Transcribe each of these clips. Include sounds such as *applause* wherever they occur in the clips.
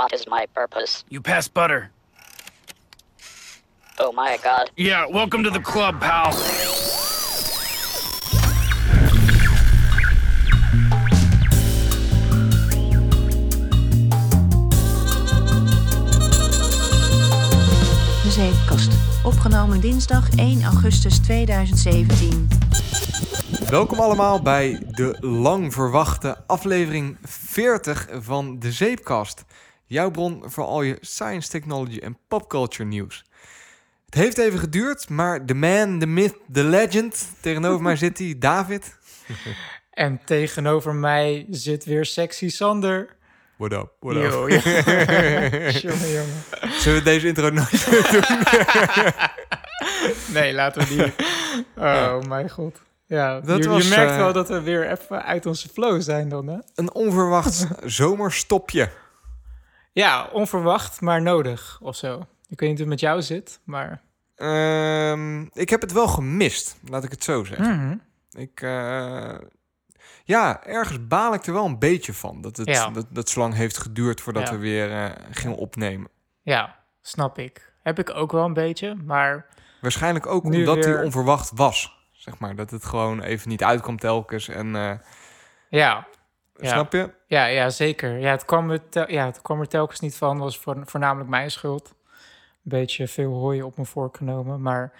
What is my purpose? You pass butter. Oh my god. Yeah, welcome to the club, pal. De Zeepkast. Opgenomen dinsdag 1 augustus 2017. Welkom allemaal bij de lang verwachte aflevering 40 van de Zeepkast. Jouw bron voor al je science, technology en popculture nieuws. Het heeft even geduurd, maar de man, de myth, de legend, tegenover mij zit hij, David. *laughs* En tegenover mij zit weer sexy Sander. What up, what Yo, up? *laughs* jongen, jongen. Zullen we deze intro nooit *laughs* doen? Nee, laten we die... Oh, mijn god. Ja, Dat je, was, je merkt eh, wel dat we weer even uit onze flow zijn dan, hè? Een onverwacht zomerstopje. Ja, onverwacht, maar nodig, of zo. Ik weet niet hoe het met jou zit, maar... Ehm, ik heb het wel gemist, laat ik het zo zeggen. Mhm. Ik, eh, ja, ergens baal ik er wel een beetje van. Dat het Ja. dat, dat zo lang heeft geduurd voordat Ja. we weer eh, gingen opnemen. Ja, snap ik. Heb ik ook wel een beetje, maar... Waarschijnlijk ook omdat hij onverwacht was. Zeg maar, dat het gewoon even niet uitkwam telkens. En, eh, Ja, Ja. Snap je? ja, ja zeker. Ja het, kwam er tel- ja, het kwam er telkens niet van. was voor, voornamelijk mijn schuld. Een beetje veel hooi op me voorgenomen, maar...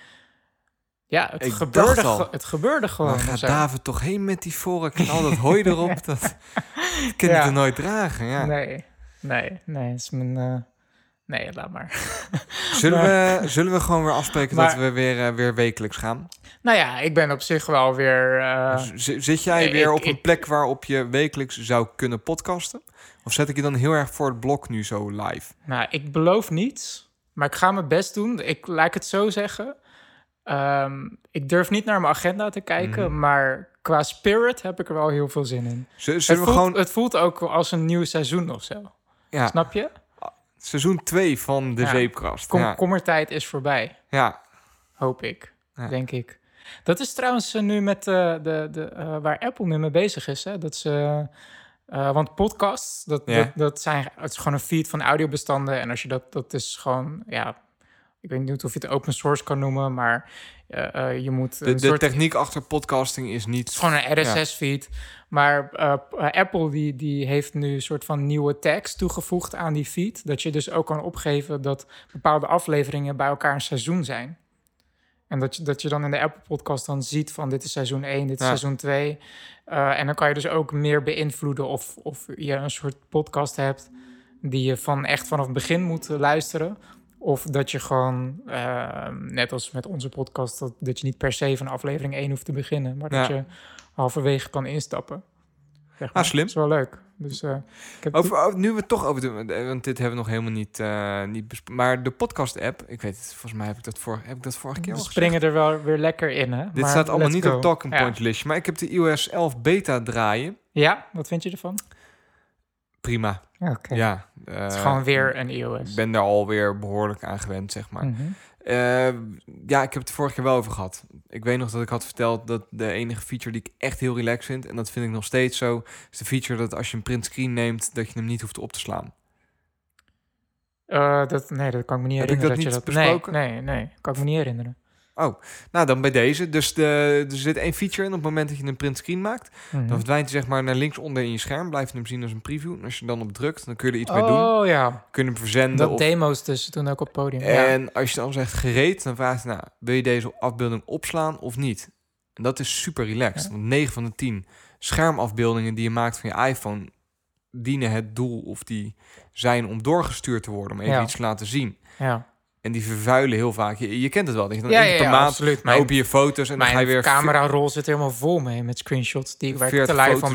Ja, het, Ik gebeurde, al, ge- het gebeurde gewoon. Waar of gaat. David toch heen met die vork en al dat hooi *laughs* erop? Dat, kan Ja. ik er nooit dragen. Ja. Nee, nee, nee. Het is mijn... eh, Nee, laat maar. *laughs* Zullen, we, zullen we gewoon weer afspreken dat we weer, eh, weer wekelijks gaan? Nou ja, ik ben op zich wel weer... eh, Z- zit jij weer op ik- een plek waarop je wekelijks zou kunnen podcasten? Of zet ik je dan heel erg voor het blok nu zo live? Nou, ik beloof niets, maar ik ga mijn best doen. Ik laat ik het zo zeggen. Ehm, ik durf niet naar mijn agenda te kijken, Mhm. maar qua spirit heb ik er wel heel veel zin in. Z- Zullen Het we voelt, gewoon het voelt ook als een nieuw seizoen of zo. ja, Snap je? Seizoen 2 van de Ja. zeepkast? Kom, ja. Kommertijd is voorbij, ja, hoop ik. Ja. Denk ik. Dat is trouwens eh, nu met eh, de, de, eh, waar Apple nu mee bezig is. Hè? Dat ze, want podcasts, dat, dat, dat zijn, het is gewoon een feed van audiobestanden. En als je dat, dat is gewoon, ja, ik weet niet of je het open source kan noemen, maar eh, eh, je moet de, de soort techniek achter podcasting is niet... gewoon een RSS-feed. Maar eh, Apple die, die heeft nu een soort van nieuwe tags toegevoegd aan die feed. Dat je dus ook kan opgeven dat bepaalde afleveringen bij elkaar een seizoen zijn. En dat je, dat je dan in de Apple-podcast dan ziet van dit is seizoen 1, dit is Ja. seizoen 2. Eh, en dan kan je dus ook meer beïnvloeden of, of je een soort podcast hebt... die je van echt vanaf het begin moet luisteren. Of dat je gewoon, eh, net als met onze podcast... Dat, dat je niet per se van aflevering 1 hoeft te beginnen. Maar dat Ja. je halverwege kan instappen. Zeg Ah, slim. Dat is wel leuk. Dus, eh, ik heb Over, over- nu we het toch over de, want dit hebben we nog helemaal niet, eh niet besproken. Maar de podcast-app, ik weet het, volgens mij heb ik dat, voor, heb ik dat vorige keer we al springen er wel weer lekker in, hè? Dit Maar staat allemaal niet go. op Talking Ja. Point listje, maar ik heb de iOS 11 beta draaien. Ja, wat vind je ervan? Prima. Ja, Het is eh, gewoon weer een iOS. Ik ben daar alweer behoorlijk aan gewend, zeg maar. Mhm. Eh, ja, ik heb het er vorige keer wel over gehad. Ik weet nog dat ik had verteld dat de enige feature die ik echt heel relaxed vind, en dat vind ik nog steeds zo, is de feature dat als je een print screen neemt, dat je hem niet hoeft op te slaan. Eh, dat, nee, dat kan ik me niet Heb ik herinneren. dat dat niet je dat, besproken? Nee, nee, nee, kan ik me niet herinneren. Nou, dan bij deze. Dus de, er zit één feature in op het moment dat je een print screen maakt. Mhm. Dan verdwijnt hij zeg maar naar linksonder in je scherm. Blijf je hem zien als een preview. En als je dan op drukt, dan kun je er iets mee doen. Oh ja, Kun je hem verzenden. dat of- demo's dus toen ook op het podium. ja. En als je dan zegt gereed, dan vraagt hij, nou, wil je deze afbeelding opslaan of niet? En dat is super relaxed. Ja. Want 9 van de 10 schermafbeeldingen die je maakt van je iPhone dienen het doel of die zijn om doorgestuurd te worden, om even Ja. iets te laten zien. ja. En die vervuilen heel vaak. Je, je kent het wel. Dat je dan Ja, ja, ja, maand absoluut. Mijn, open je foto's en dan ga je weer camerarol zit helemaal vol mee met screenshots die ik waar ik 40 te foto's van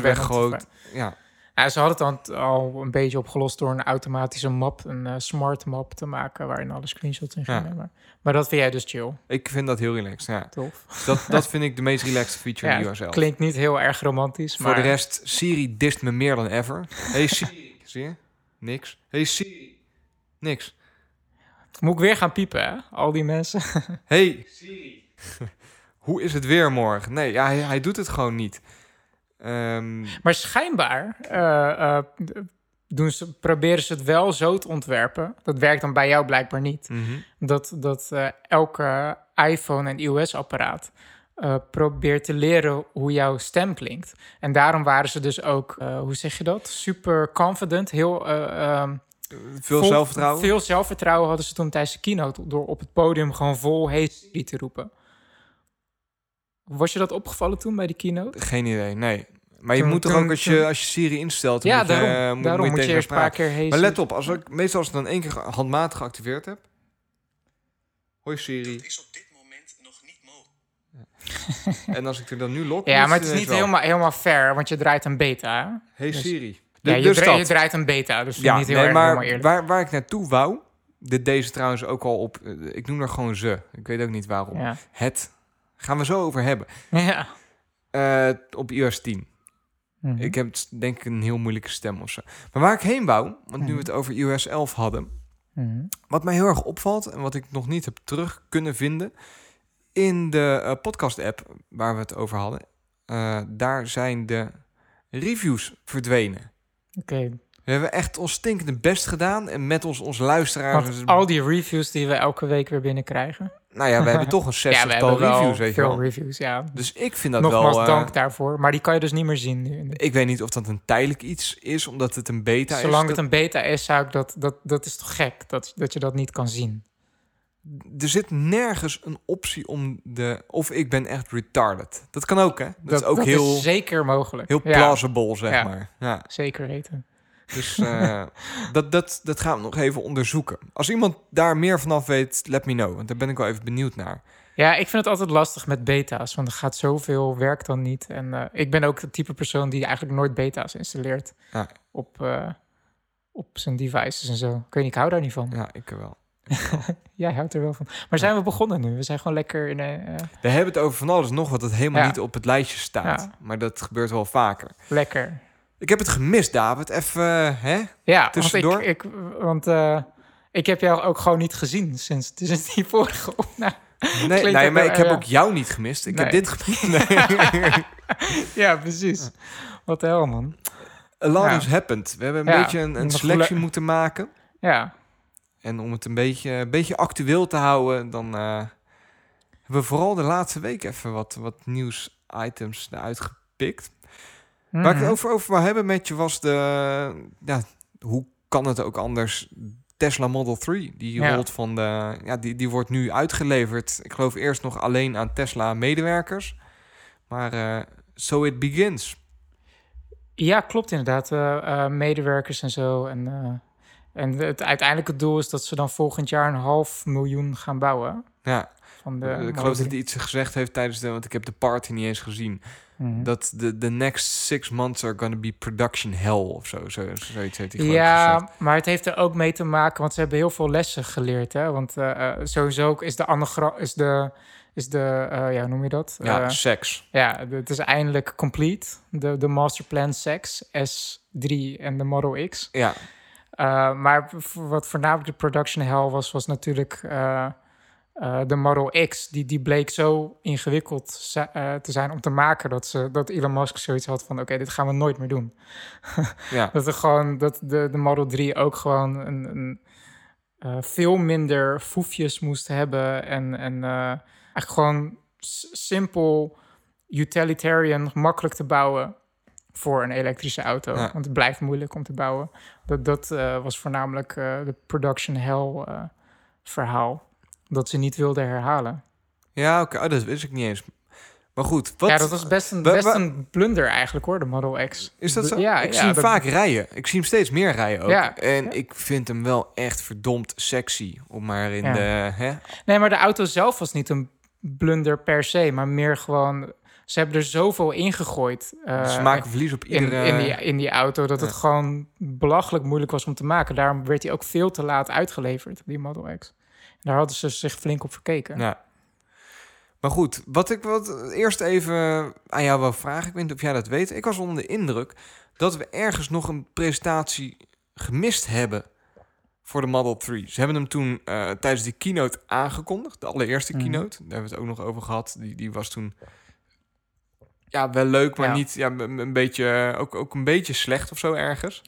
ben. Ja, Ja, ze hadden het dan al een beetje opgelost door een automatische map, een eh, smart map te maken waarin alle screenshots in Ja. gingen. Maar, maar dat vind jij dus chill, ik vind dat heel relaxed. Ja. tof. Dat, *laughs* dat vind ik de meest relaxed feature Ja, in 11. klinkt niet heel erg romantisch, Voor maar de rest, Siri dist me meer dan ever. Hey Siri. *laughs* Zie je? Niks. Hey Siri. Niks. Moet ik weer gaan piepen, hè? Al die mensen. *laughs* Hey Siri. *laughs* Hoe is het weer morgen? Nee, ja, hij, hij doet het gewoon niet. Ehm, Maar schijnbaar, eh, eh, doen ze, proberen ze het wel zo te ontwerpen. Dat werkt dan bij jou blijkbaar niet. Mhm. Dat, dat eh, elke iPhone en iOS-apparaat eh, probeert te leren hoe jouw stem klinkt. En daarom waren ze dus ook, eh, hoe zeg je dat? Super confident, heel... Veel vol- zelfvertrouwen. Veel zelfvertrouwen hadden ze toen tijdens de keynote... door op het podium gewoon vol Hey Siri te roepen. Was je dat opgevallen toen bij die keynote? Geen idee, nee. Maar je Toen- moet toch toen- ook als je, toen- als je Siri instelt... Ja, moet je, daarom, eh, moet, daarom moet je tegen eerst een paar praten. keer Hey Maar let op, als ik, meestal als ik dan één keer handmatig geactiveerd heb... Hoi Siri. is op dit moment nog niet mogelijk. En als ik er dan nu lok... Ja, maar het is niet helemaal, helemaal fair, want je draait een beta. Hey dus- Siri. Ja, je, dus dra- je draait een beta, dus Ja, niet heel nee, erg maar eerlijk. waar, waar ik naartoe wou... Dit deze trouwens ook al op... eh, Ik noem er gewoon ze. Ik weet ook niet waarom. Ja. Het. Gaan we zo over hebben. *laughs* ja. Eh, op iOS 10. Mhm. Ik heb denk ik een heel moeilijke stem of zo. Maar waar ik heen wou, want nu Mhm. we het over iOS 11 hadden... Mhm. Wat mij heel erg opvalt en wat ik nog niet heb terug kunnen vinden... in de eh, podcast-app waar we het over hadden... daar zijn de reviews verdwenen. Oké, We hebben echt ons stinkende best gedaan... en met ons, onze luisteraars... want al die reviews die we elke week weer binnenkrijgen. Nou ja, we hebben toch een *laughs* ja, we zestigtal hebben wel reviews, weet je veel wel. reviews, ja. Dus ik vind dat Nogmaals wel... eh, dank daarvoor. Maar die kan je dus niet meer zien nu. ik weet niet of dat een tijdelijk iets is, omdat het een beta is. Zolang het Dat- een beta is, zou ik dat... Dat, dat is toch gek, dat, dat je dat niet kan zien. Er zit nergens een optie om de... Of ik ben echt retarded. Dat kan ook, hè? Dat, is ook heel, is zeker mogelijk. heel Ja, plausible, zeg Ja. maar. Ja, zeker weten. dus eh, *laughs* dat, dat, dat gaan we nog even onderzoeken. Als iemand daar meer vanaf weet, let me know. Want daar ben ik wel even benieuwd naar. Ja, ik vind het altijd lastig met beta's, want er gaat zoveel werk dan niet. En eh, ik ben ook het type persoon die eigenlijk nooit beta's installeert Ja. op, eh, op zijn devices en zo. Ik weet niet, ik hou daar niet van. Ja, ik wel. *laughs* Jij houdt er wel van. Maar zijn we begonnen nu? We zijn gewoon lekker in... eh, eh, We hebben het over van alles nog wat het helemaal Ja. niet op het lijstje staat. Ja. Maar dat gebeurt wel vaker. lekker. Ik heb het gemist, David. Even, eh, hè? Ja, want, Tussendoor? ik, ik, want ik heb jou ook gewoon niet gezien sinds, sinds die vorige opname. Nee, nee maar ik heb ook jou niet gemist. Ik heb dit gemist. *laughs* Nee. Ja, precies. Wat de hel, man. A lot Ja. happened. We hebben een beetje een, een selectie le- moeten maken. Ja, En om het een beetje, een beetje actueel te houden, dan eh, hebben we vooral de laatste week even wat, wat nieuws-items eruit gepikt. Waar ik Mhm. het over, over wil hebben met je was de... Ja, hoe kan het ook anders? Tesla Model 3, die Ja. rolt van de... Ja, die, die wordt nu uitgeleverd. Ik geloof eerst nog alleen aan Tesla-medewerkers. Maar eh so it begins. Ja, klopt inderdaad. Eh, medewerkers en zo. En, en het uiteindelijke doel is dat ze dan volgend jaar een half miljoen gaan bouwen. Ja, Van de ik geloof dat 3. hij iets gezegd heeft tijdens de... Want ik heb de party niet eens gezien. Mhm. Dat de the next six months are gonna be production hell of zo. zo zoiets heeft hij ik gezegd. Ja, maar het heeft er ook mee te maken, want ze hebben heel veel lessen geleerd. Hè? Want eh, sowieso ook is de anagra is de, is de eh, ja, hoe noem je dat? Ja, seks. ja, het is eindelijk complete. De, de Masterplan 6, S3 en de Model X. Ja, Uh, maar wat voornamelijk de production hell was, was natuurlijk uh, uh, de Model X. Die, die bleek zo ingewikkeld te zijn om te maken dat, ze, dat Elon Musk zoiets had van: oké, dit gaan we nooit meer doen. *laughs* ja. Dat, er gewoon, dat de, de Model 3 ook gewoon een, een, veel minder foefjes moest hebben. En, en eigenlijk gewoon simpel, utilitarian, makkelijk te bouwen voor een elektrische auto. Ja. Want het blijft moeilijk om te bouwen. Dat, dat uh, was voornamelijk uh, de production hell uh, verhaal. Dat ze niet wilden herhalen. Ja, oké. Okay. Oh, dat wist ik niet eens. Maar goed. Wat, ja, dat was best een, best een blunder eigenlijk hoor, de Model X. Is dat zo? Ja, ik ja, zie hem dat... vaak rijden. Ik zie hem steeds meer rijden ook. Ja, en ik vind hem wel echt verdomd sexy. Om maar in de... Hè? Nee, maar de auto zelf was niet een blunder per se, maar meer gewoon... Ze hebben er zoveel ingegooid. Uh, Ze maken verlies op iedere... in, in, die, in die auto, dat het gewoon belachelijk moeilijk was om te maken. Daarom werd hij ook veel te laat uitgeleverd, die Model X. En daar hadden ze zich flink op verkeken. Ja. Maar goed, wat ik wat eerst even aan jou wil vragen, ik weet niet of jij dat weet. Ik was onder de indruk dat we ergens nog een presentatie gemist hebben voor de Model 3. Ze hebben hem toen uh, tijdens die keynote aangekondigd, de allereerste Mhm. keynote. Daar hebben we het ook nog over gehad. Die, die was toen ja, wel leuk, maar Ja. niet ja, een, beetje, ook, ook een beetje slecht of zo ergens.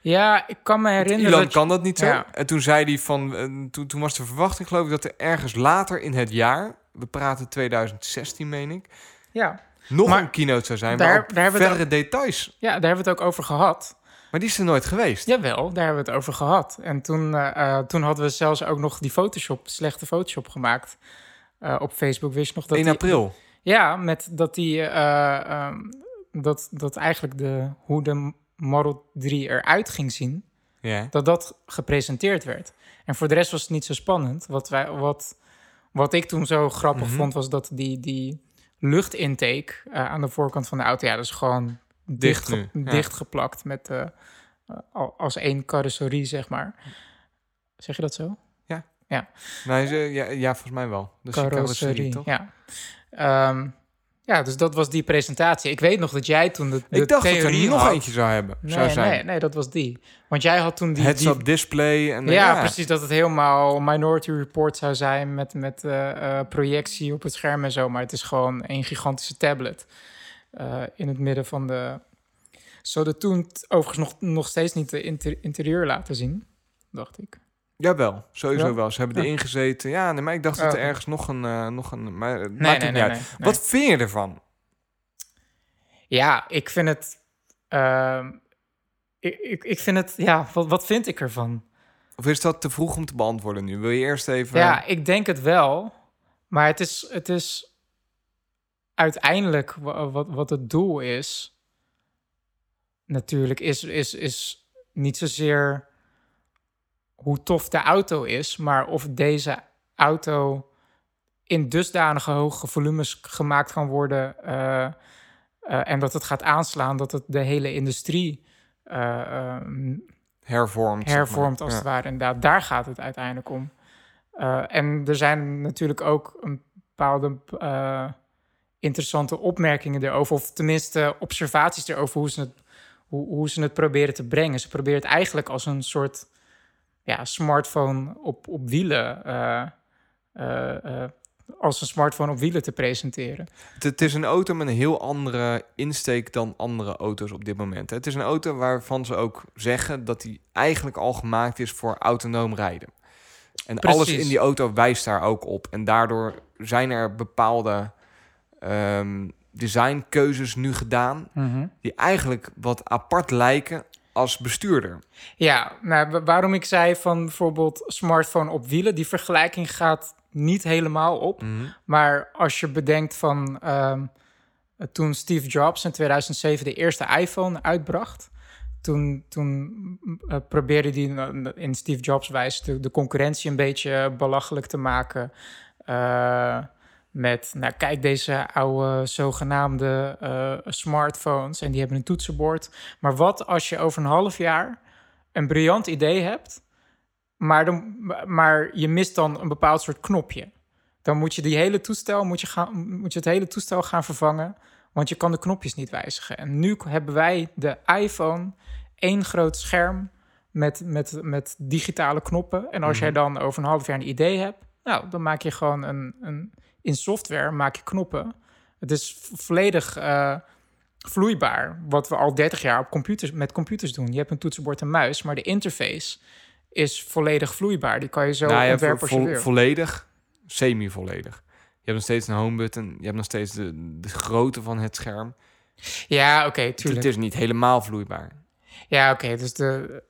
Ja, ik kan me herinneren. Dat je- kan dat niet zo. Ja. En toen zei hij van, eh, toen, toen was de verwachting geloof ik dat er ergens later in het jaar, we praten 2016 meen ik, Ja. nog Maar een keynote zou zijn daar- daar hebben verdere details. ja, daar hebben we het ook over gehad. Maar die is er nooit geweest. Jawel, daar hebben we het over gehad. En toen, eh, eh, toen hadden we zelfs ook nog die Photoshop, slechte Photoshop gemaakt. eh, op Facebook wist nog dat 1 die- april. Ja, met dat die eh, ehm, dat, dat eigenlijk de, hoe de Model 3 eruit ging zien, Ja. dat dat gepresenteerd werd. En voor de rest was het niet zo spannend. Wat, wij, wat, wat ik toen zo grappig Mhm. vond, was dat die, die luchtintake eh, aan de voorkant van de auto, ja, dat is gewoon Dicht dicht, nu, ja. dichtgeplakt met eh, al- als één carrosserie, zeg maar. Zeg je dat zo? Nee, ze, ja, ja, volgens mij wel. Dus die carrosserie, toch? Ja. Ehm, ja, dus dat was die presentatie. Ik weet nog dat jij toen de, de Ik dacht dat er nog had. eentje zou hebben. Nee, zou zijn. nee, nee, dat was die. Want jij had toen die... Heads-up die display. En, ja, precies. Dat het helemaal Minority Report zou zijn met, met eh, eh, projectie op het scherm en zo. Maar het is gewoon een gigantische tablet eh, in het midden van de... Ze hadden toen overigens nog, nog steeds niet de inter- interieur laten zien, dacht ik. Jawel, sowieso Ja? wel. Ze hebben erin gezeten. Ja, nee, maar ik dacht dat er ergens nog een... eh, nog een maar Nee, maakt nee, het nee, niet uit. Wat vind je ervan? Ja, ik vind het. ehm, ik, ik, ik vind het. Ja, wat, wat vind ik ervan? Of is dat te vroeg om te beantwoorden nu? Wil je eerst even... Ja, ik denk het wel. Maar het is, het is uiteindelijk wa- wat, wat het doel is. Natuurlijk is, is, is niet zozeer hoe tof de auto is, maar of deze auto in dusdanige hoge volumes gemaakt kan worden. eh, eh, en dat het gaat aanslaan, dat het de hele industrie eh, eh, hervormd. zeg maar. hervormd als Ja. het ware. Inderdaad, daar gaat het uiteindelijk om. En er zijn natuurlijk ook een bepaalde interessante opmerkingen erover, of tenminste observaties erover hoe ze het, hoe, hoe ze het proberen te brengen. Ze proberen het eigenlijk als een soort ja, smartphone op, op wielen. eh, eh, eh, als een smartphone op wielen te presenteren. Het, is een auto met een heel andere insteek dan andere auto's op dit moment. Het is een auto waarvan ze ook zeggen dat die eigenlijk al gemaakt is voor autonoom rijden. En alles in die auto wijst daar ook op. En daardoor zijn er bepaalde ehm, designkeuzes nu gedaan die eigenlijk wat apart lijken als bestuurder. Ja, nou, wa- waarom ik zei van bijvoorbeeld smartphone op wielen, die vergelijking gaat niet helemaal op. Maar als je bedenkt van ehm, toen Steve Jobs in 2007 de eerste iPhone uitbracht, toen, toen eh, probeerde hij in Steve Jobs wijze de, de concurrentie een beetje belachelijk te maken. Eh, met, nou kijk, deze oude zogenaamde eh, smartphones en die hebben een toetsenbord. Maar wat als je over een half jaar een briljant idee hebt, maar, dan, maar je mist dan een bepaald soort knopje? Dan moet je die hele toestel, moet je, gaan, moet je het hele toestel gaan vervangen, want je kan de knopjes niet wijzigen. En nu hebben wij de iPhone, één groot scherm met, met, met digitale knoppen. En als jij dan over een half jaar een idee hebt, nou, dan maak je gewoon een, een in software maak je knoppen. Het is vo- volledig eh, vloeibaar, wat we al 30 jaar op computers, met computers doen. Je hebt een toetsenbord en muis, maar de interface is volledig vloeibaar. Die kan je zo Nou ja, ontwerpen vo- je volledig, semi-volledig. Je hebt nog steeds een home button. Je hebt nog steeds de, de grootte van het scherm. Ja, oké, Het, tuurlijk. het is niet helemaal vloeibaar. Ja, oké, dus de...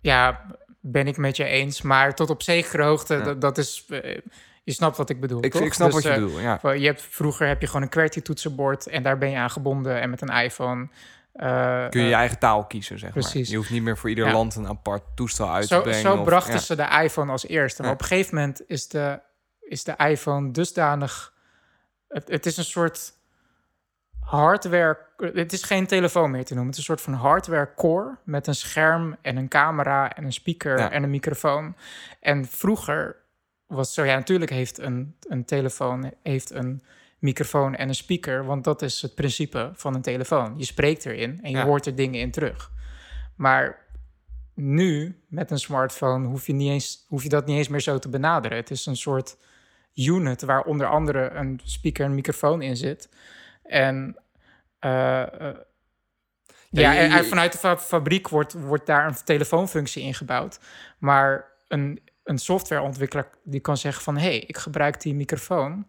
Ja, ben ik met je eens. Maar tot op zekere hoogte, Ja. dat, dat is... eh, je snapt wat ik bedoel, Ik, toch? ik snap Dus, wat je eh, bedoelt, ja. Je hebt, vroeger heb je gewoon een QWERTY-toetsenbord en daar ben je aan gebonden. En met een iPhone... eh, Kun je je eh, eigen taal kiezen, zeg precies. maar. Je hoeft niet meer voor ieder Ja. land een apart toestel uit te brengen. zo of- brachten ja. ze de iPhone als eerste. Maar Ja. op een gegeven moment is de, is de iPhone dusdanig... Het, het is een soort hardware... Het is geen telefoon meer te noemen. Het is een soort van hardware core... met een scherm en een camera en een speaker en een microfoon. En vroeger was zo... Ja, natuurlijk heeft een, een telefoon heeft een microfoon en een speaker... want dat is het principe van een telefoon. Je spreekt erin en je Ja. hoort er dingen in terug. Maar nu, met een smartphone, hoef je, niet eens, hoef je dat niet eens meer zo te benaderen. Het is een soort unit waar onder andere een speaker en microfoon in zit. En eh, eh, Ja, en, vanuit de fa- fabriek wordt, wordt daar een telefoonfunctie ingebouwd. Maar een, een softwareontwikkelaar die kan zeggen van... hé, hey, ik gebruik die microfoon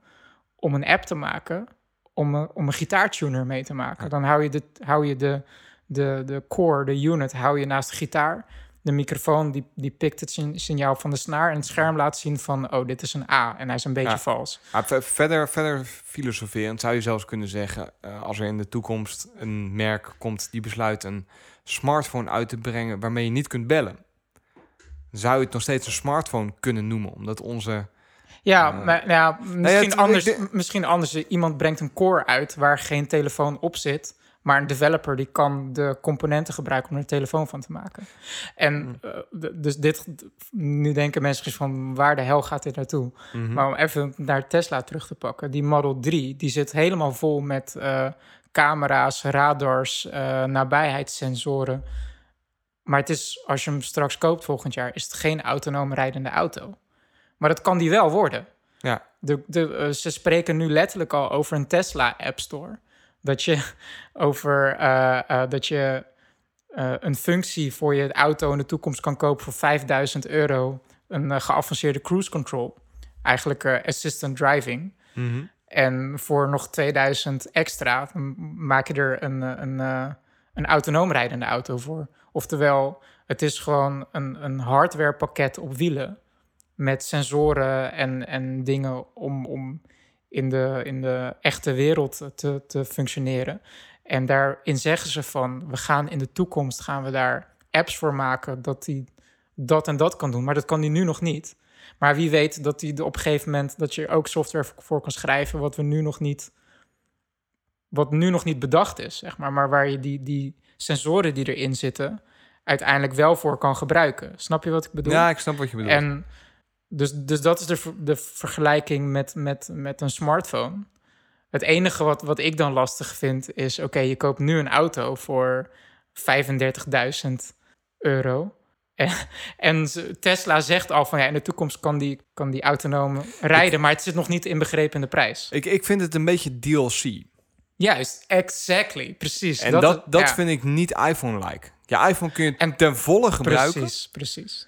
om een app te maken... om een, om een gitaartuner mee te maken. Dan hou je, de, hou je de, de, de core, de unit, hou je naast de gitaar. De microfoon die, die pikt het sign- signaal van de snaar... en het scherm laat zien van, oh, dit is een A. En hij is een beetje Ja. vals. Verder, verder filosoferend zou je zelfs kunnen zeggen... eh, als er in de toekomst een merk komt die besluit een smartphone uit te brengen... waarmee je niet kunt bellen... zou je het nog steeds een smartphone kunnen noemen. Omdat onze... Ja, Eh, maar ja, misschien, het- anders, misschien anders. Iemand brengt een core uit waar geen telefoon op zit. Maar een developer die kan de componenten gebruiken om er een telefoon van te maken. En Hmm. eh, dus dit, nu denken mensen misschien van waar de hel gaat dit naartoe? Mhm. Maar om even naar Tesla terug te pakken. Die Model 3, die zit helemaal vol met eh, camera's, radars, nabijheidssensoren. Maar het is, als je hem straks koopt volgend jaar, is het geen autonoom rijdende auto. Maar dat kan die wel worden. Ja. De, de, eh, ze spreken nu letterlijk al over een Tesla App Store. Dat je *laughs* over eh, eh, dat je een functie voor je auto in de toekomst kan kopen voor 5000 euro. Een geavanceerde cruise control. Eigenlijk assistant driving. Mhm. En voor nog 2000 extra maak je er een, een, een autonoom rijdende auto voor. Oftewel, het is gewoon een, een hardwarepakket op wielen. Met sensoren en, en dingen om, om in, de, in de echte wereld te, te functioneren. En daarin zeggen ze van, we gaan in de toekomst gaan we daar apps voor maken dat die dat en dat kan doen. Maar dat kan die nu nog niet. Maar wie weet dat die op een gegeven moment dat je ook software voor kan schrijven, wat we nu nog niet, wat nu nog niet bedacht is, zeg maar, maar waar je die, die sensoren die erin zitten, uiteindelijk wel voor kan gebruiken. Snap je wat ik bedoel? Ja, ik snap wat je bedoelt. En dus, dus dat is de, de vergelijking met, met, met een smartphone. Het enige wat, wat ik dan lastig vind is... oké, je koopt nu een auto voor 35.000 euro. En, Tesla zegt al van... ja, in de toekomst kan die, kan die autonoom rijden... maar het zit nog niet inbegrepen in de prijs. Ik, ik vind het een beetje DLC. Juist, exactly, precies. En dat, dat, ja, vind ik niet iPhone-like. Je iPhone kun je En ten volle gebruiken. Precies, precies.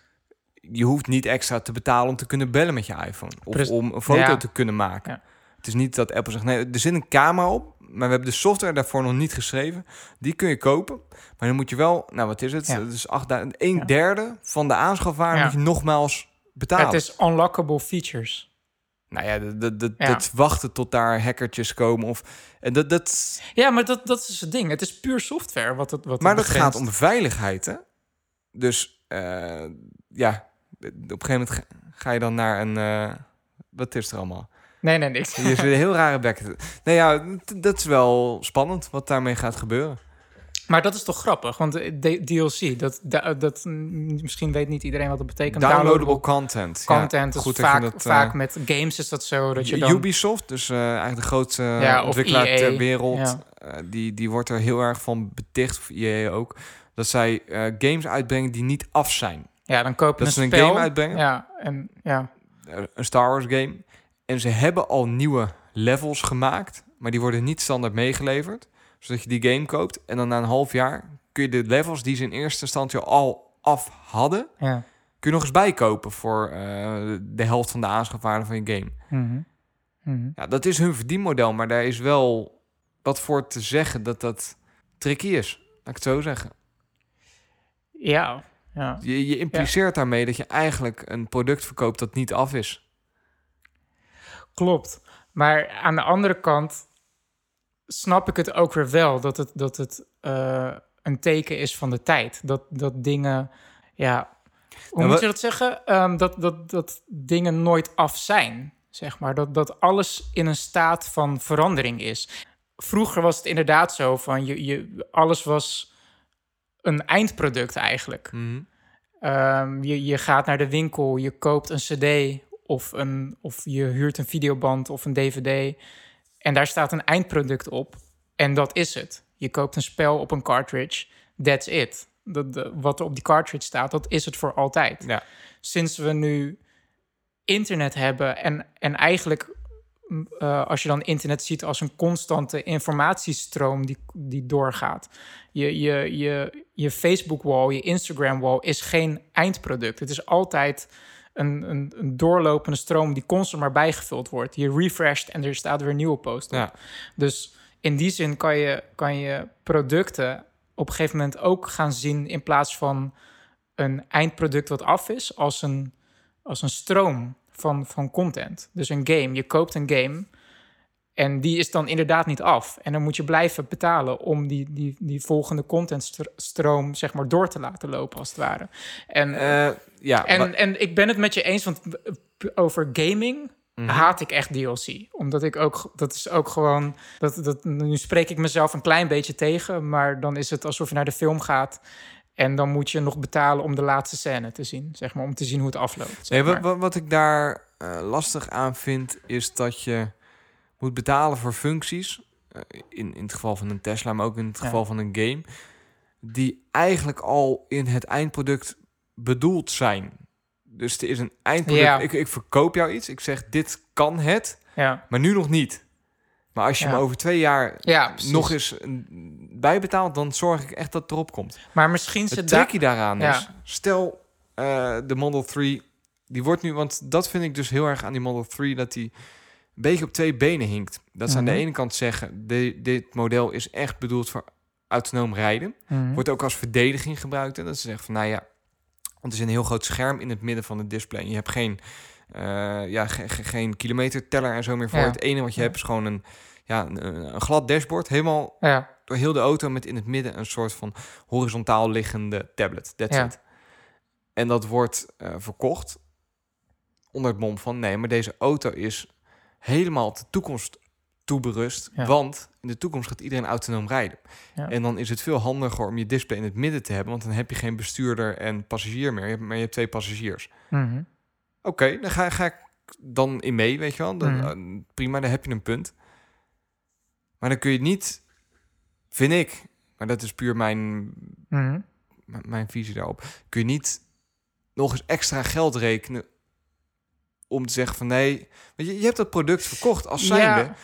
Je hoeft niet extra te betalen om te kunnen bellen met je iPhone. Of om een foto Ja. te kunnen maken. Ja. Het is niet dat Apple zegt, nee, er zit een camera op. Maar we hebben de software daarvoor nog niet geschreven. Die kun je kopen. Maar dan moet je wel, nou wat is het? Ja. Het is 8000, een derde van de aanschafwaarde moet je nogmaals betalen. Het is unlockable features. Nou ja, dat, dat, dat, Ja. dat wachten tot daar hackertjes komen. Of, en dat, dat, Ja, maar dat, dat is het ding. Het is puur software wat het wat maar het dat gaat om veiligheid, hè? Dus eh, ja, op een gegeven moment ga, ga je dan naar een... eh, wat is er allemaal? Nee, nee, niks. Je zit een heel rare bek. Nee, ja, d- dat is wel spannend wat daarmee gaat gebeuren. Maar dat is toch grappig, want de- DLC, dat, dat, dat, mm, misschien weet niet iedereen wat dat betekent. Downloadable content. Ja, content, dus goed je vaak, dat, eh, vaak met games is dat zo, dat je dan... Ubisoft, dus eh, eigenlijk de grootste Ja, ontwikkelaar EA, ter wereld, ja. eh, die, die wordt er heel erg van beticht, of EA ook, dat zij eh, games uitbrengen die niet af zijn. Ja, dan koop je Dat een ze een spel. game uitbrengen? Ja, en ja, Eh, een Star Wars game. En ze hebben al nieuwe levels gemaakt, maar die worden niet standaard meegeleverd. Zodat je die game koopt en dan na een half jaar kun je de levels die ze in eerste instantie al af hadden, ja. kun je nog eens bijkopen voor eh, de helft van de aanschafwaarde van je game. Mhm. Mhm. Ja, dat is hun verdienmodel, maar daar is wel wat voor te zeggen dat dat tricky is. Laat ik het zo zeggen. Ja, ja. Je, je impliceert daarmee dat je eigenlijk een product verkoopt dat niet af is. Klopt. Maar aan de andere kant snap ik het ook weer wel dat het, dat het eh, een teken is van de tijd. Dat, dat dingen, ja, hoe Nou, moet je dat zeggen? Ehm, dat, dat, dat dingen nooit af zijn, zeg maar. Dat, dat alles in een staat van verandering is. Vroeger was het inderdaad zo van je, je, alles was een eindproduct eigenlijk. Mhm. Ehm, je, je gaat naar de winkel, je koopt een CD of, een, of je huurt een videoband of een DVD. En daar staat een eindproduct op. En dat is het. Je koopt een spel op een cartridge. That's it. Dat, de- wat er op die cartridge staat, dat is het voor altijd. Ja. Sinds we nu internet hebben en, en eigenlijk mm, eh, als je dan internet ziet als een constante informatiestroom die, die doorgaat. Je, je, je, je Facebook-wall, je Instagram-wall is geen eindproduct. Het is altijd een, een, een doorlopende stroom die constant maar bijgevuld wordt. Je refresht en er staat weer een nieuwe post op. Ja. Dus in die zin kan je, kan je producten op een gegeven moment ook gaan zien in plaats van een eindproduct wat af is, als een, als een stroom van, van content. Dus een game. Je koopt een game en die is dan inderdaad niet af. En dan moet je blijven betalen om die, die, die volgende contentstroom zeg maar door te laten lopen, als het ware. En, Eh, ja, en, maar- en ik ben het met je eens, want over gaming Mhm. haat ik echt DLC. Omdat ik ook, dat is ook gewoon, dat, dat, nu spreek ik mezelf een klein beetje tegen, maar dan is het alsof je naar de film gaat en dan moet je nog betalen om de laatste scène te zien, zeg maar, om te zien hoe het afloopt. zeg Nee, wat, wat ik daar eh, lastig aan vind, is dat je moet betalen voor functies. eh, in, in het geval van een Tesla, maar ook in het Ja. geval van een game. Die eigenlijk al in het eindproduct bedoeld zijn. Dus er is een eindproduct. Ja. Ik, ik verkoop jou iets. Ik zeg, dit kan het, Ja, maar nu nog niet. Maar als je Ja. me over twee jaar ja nog eens een- bijbetaalt, dan zorg ik echt dat het erop komt. Maar misschien zit daar... tricky daaraan Ja. is, stel eh, de Model 3, die wordt nu, want dat vind ik dus heel erg aan die Model 3, dat die een beetje op twee benen hinkt. Dat ze aan de Mhm. ene kant zeggen, de, dit model is echt bedoeld voor autonoom rijden. Mhm. Wordt ook als verdediging gebruikt. En dat ze zeggen van, nou ja, want er is een heel groot scherm in het midden van het display. En je hebt geen, eh, ja, ge- ge- geen kilometerteller en zo meer voor. Ja. Het enige wat je Ja. hebt is gewoon een, ja, een, een glad dashboard, helemaal Ja, door heel de auto met in het midden een soort van horizontaal liggende tablet. That's Ja. it. En dat wordt eh, verkocht onder het mom van nee, maar deze auto is helemaal op de toekomst toeberust, Ja. want in de toekomst gaat iedereen autonoom rijden. Ja. En dan is het veel handiger om je display in het midden te hebben, want dan heb je geen bestuurder en passagier meer, je hebt, maar je hebt twee passagiers. Mhm. Oké, dan ga, ga ik dan in mee, weet je wel. Dan, Mhm. eh, prima, dan heb je een punt. Maar dan kun je niet, vind ik, maar dat is puur mijn, Mhm. mijn visie daarop, kun je niet nog eens extra geld rekenen om te zeggen van nee, je, je hebt dat product verkocht als zijnde. Ja.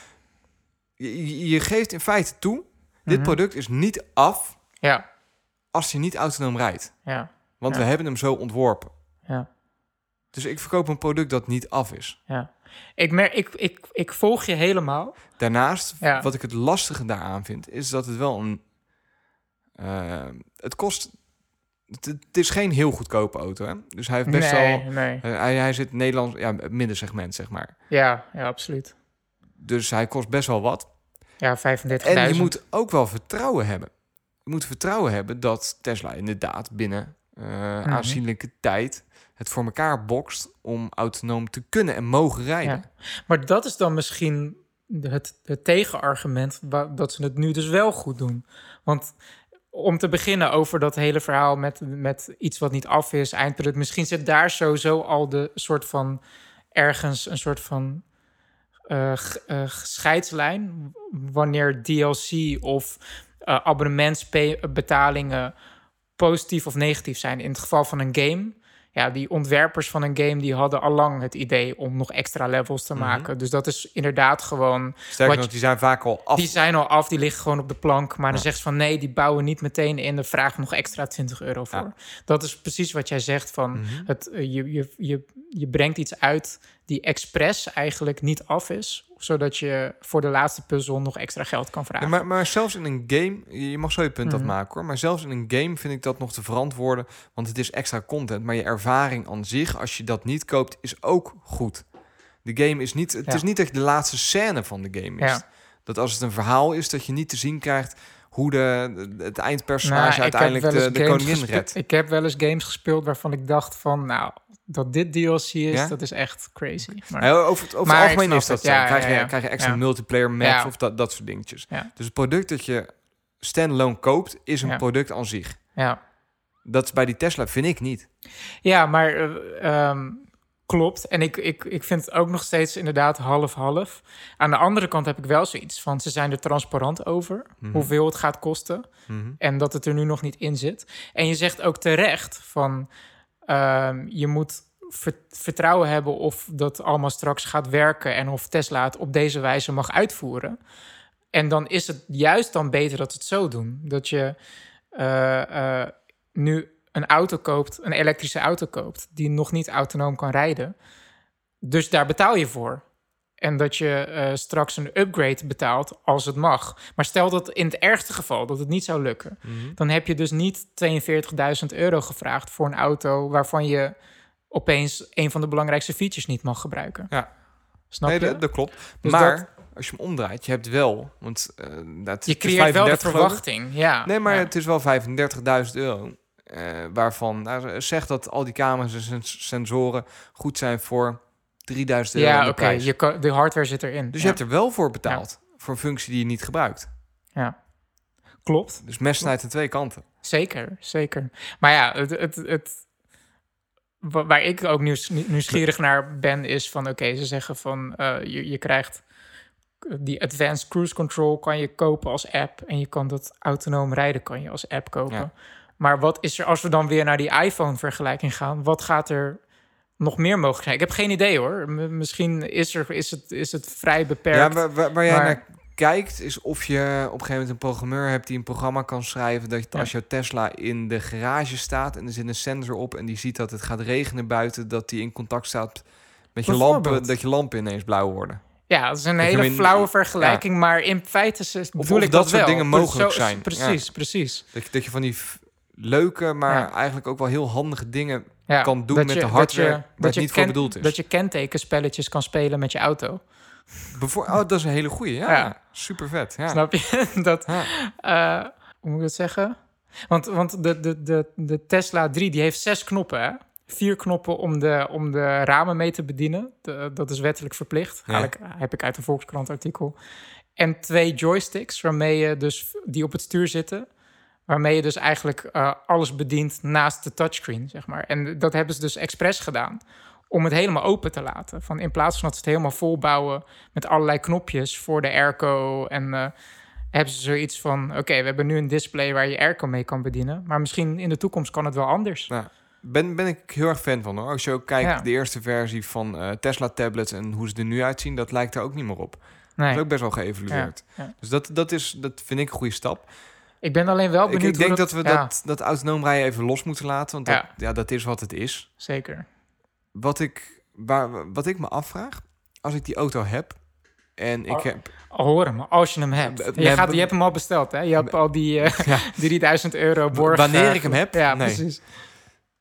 Je, je- geeft in feite toe, dit Mhm. product is niet af Ja, als je niet autonoom rijdt. ja, Want Ja. we hebben hem zo ontworpen. ja. Dus ik verkoop een product dat niet af is. Ja. Ik, mer ik, ik, ik volg je helemaal. Daarnaast, Ja. wat ik het lastige daaraan vind, is dat het wel een. eh, het kost. Het, het is geen heel goedkope auto, hè? Dus hij heeft best nee, wel. nee. hij, hij zit Nederlands, ja, middensegment, zeg maar. Ja, ja, absoluut. Dus hij kost best wel wat. Ja, 35.000. En je moet ook wel vertrouwen hebben. Je moet vertrouwen hebben dat Tesla inderdaad binnen eh, Mhm. aanzienlijke tijd het voor elkaar bokst om autonoom te kunnen en mogen rijden. Ja. Maar dat is dan misschien het, het tegenargument dat ze het nu dus wel goed doen. Want om te beginnen over dat hele verhaal met, met iets wat niet af is, eindproduct. Misschien zit daar sowieso al de soort van ergens een soort van eh, eh, scheidslijn. Wanneer DLC of eh abonnementsbetalingen positief of negatief zijn. In het geval van een game. Ja, die ontwerpers van een game die hadden al lang het idee om nog extra levels te Mhm. maken. Dus dat is inderdaad gewoon. Sterker nog, die zijn vaak al af. Die zijn al af, die liggen gewoon op de plank. Maar dan zegt ze van nee, die bouwen niet meteen in. Dan vraag nog extra 20 euro voor. Ja. Dat is precies wat jij zegt van Mhm. het, eh, je, je, je, je brengt iets uit die expres eigenlijk niet af is. Zodat je voor de laatste puzzel nog extra geld kan vragen. Ja, maar, maar zelfs in een game, je mag zo je punt Mhm. afmaken hoor, maar zelfs in een game vind ik dat nog te verantwoorden, want het is extra content, maar je ervaring aan zich, als je dat niet koopt, is ook goed. De game is niet, het Ja. is niet dat je de laatste scène van de game is. Ja. Dat als het een verhaal is, dat je niet te zien krijgt hoe de, het eindpersonage Nou, uiteindelijk de, de koningin redt. Ik heb wel eens games gespeeld waarvan ik dacht van, nou, dat dit DLC is, Ja? dat is echt crazy. Maar, Ja, over het, over Maar het algemeen is dat. Ja, krijg, ja, je, ja. krijg je extra Ja. multiplayer maps Ja. of dat, dat soort dingetjes. Ja. Dus het product dat je standalone koopt, is een Ja. product aan zich. ja. Dat is bij die Tesla, vind ik niet. Ja, maar eh, ehm, klopt. En ik, ik, ik vind het ook nog steeds inderdaad half-half. Aan de andere kant heb ik wel zoiets van... ze zijn er transparant over Mhm. hoeveel het gaat kosten... Mhm. en dat het er nu nog niet in zit. En je zegt ook terecht van... ehm, je moet ver- vertrouwen hebben of dat allemaal straks gaat werken en of Tesla het op deze wijze mag uitvoeren. En dan is het juist dan beter dat ze het zo doen. Dat je eh, eh, nu een auto koopt, een elektrische auto koopt, die nog niet autonoom kan rijden. Dus daar betaal je voor. En dat je eh, straks een upgrade betaalt als het mag. Maar stel dat in het ergste geval dat het niet zou lukken, Mhm. dan heb je dus niet 42.000 euro gevraagd voor een auto waarvan je opeens een van de belangrijkste features niet mag gebruiken. Ja. Snap nee, je? dat, dat klopt. Dus maar dat- als je hem omdraait, je hebt wel, want eh, dat je het is creëert wel de 35 geloof ik. verwachting. Ja. Nee, maar ja. het is wel 35.000 euro. eh, waarvan nou, zeg dat al die camera's en sens- sensoren goed zijn voor 3000 euro. Ja, oké. kan- De hardware zit erin. Dus ja. je hebt er wel voor betaald. Voor een functie die je niet gebruikt. Ja. Klopt. Dus mes snijdt aan twee kanten. Zeker, zeker. Maar ja, het, het, het, wa- waar ik ook nieuws, nieuwsgierig naar ben, is van oké, ze zeggen van eh, je, je krijgt die Advanced Cruise Control kan je kopen als app en je kan dat autonoom rijden kan je als app kopen. Ja. Maar wat is er als we dan weer naar die iPhone vergelijking gaan? Wat gaat er nog meer mogelijk zijn? Ik heb geen idee hoor. M- misschien is, er, is, het, is het vrij beperkt. Ja, waar, waar, waar jij maar- naar kijkt, is of je op een gegeven moment een programmeur hebt die een programma kan schrijven. Dat Ja. als jouw Tesla in de garage staat en er zit een sensor op en die ziet dat het gaat regenen buiten, dat die in contact staat met je lampen, dat je lampen ineens blauw worden. Ja, dat is een Dat hele in- flauwe vergelijking, maar in feite is, bedoel of ik dat dat soort wel. dingen mogelijk zijn. Precies, precies. Dat je, dat je van die leuke, maar Ja. eigenlijk ook wel heel handige dingen Ja, kan doen met je- de dat hardware je- waar dat je niet voor ken- bedoeld is. Dat je kentekenspelletjes kan spelen met je auto. Bevoor- oh, dat is een hele goeie. Ja, Ja. super vet. Ja. Snap je? *laughs* dat, eh, hoe moet ik dat zeggen? Want, want de, de, de, de Tesla 3 die heeft zes knoppen, hè? Vier knoppen om de, om de ramen mee te bedienen. De- dat is wettelijk verplicht. Eigenlijk heb ik uit een Volkskrant artikel. En twee joysticks waarmee je dus, die op het stuur zitten. Waarmee je dus eigenlijk eh, alles bedient naast de touchscreen, zeg maar. En dat hebben ze dus expres gedaan. Om het helemaal open te laten. Van in plaats van dat ze het helemaal volbouwen met allerlei knopjes voor de airco. En eh, hebben ze zoiets van: oké, we hebben nu een display waar je airco mee kan bedienen. Maar misschien in de toekomst kan het wel anders. Nou, ben, ben ik heel erg fan van hoor. Als je ook kijkt, Ja. de eerste versie van eh, Tesla tablets en hoe ze er nu uitzien, dat lijkt er ook niet meer op. Dat Nee. is ook best wel geëvalueerd. Ja, ja. Dus dat, dat, is, dat vind ik een goede stap. Ik ben alleen wel Ik, benieuwd. ik denk hoe dat we ja, dat, dat autonoom rijden even los moeten laten. Want dat, Ja. ja. dat is wat het is. Zeker. Wat ik, waar, wat ik me afvraag, als ik die auto heb en ik Oh, heb... Al horen, maar als je hem hebt. Je, gaat, je hebt hem al besteld, hè? Je hebt al die eh, *laughs* Ja. 3000 euro borg. Wanneer eh, ik hem heb? Ja, Nee. precies.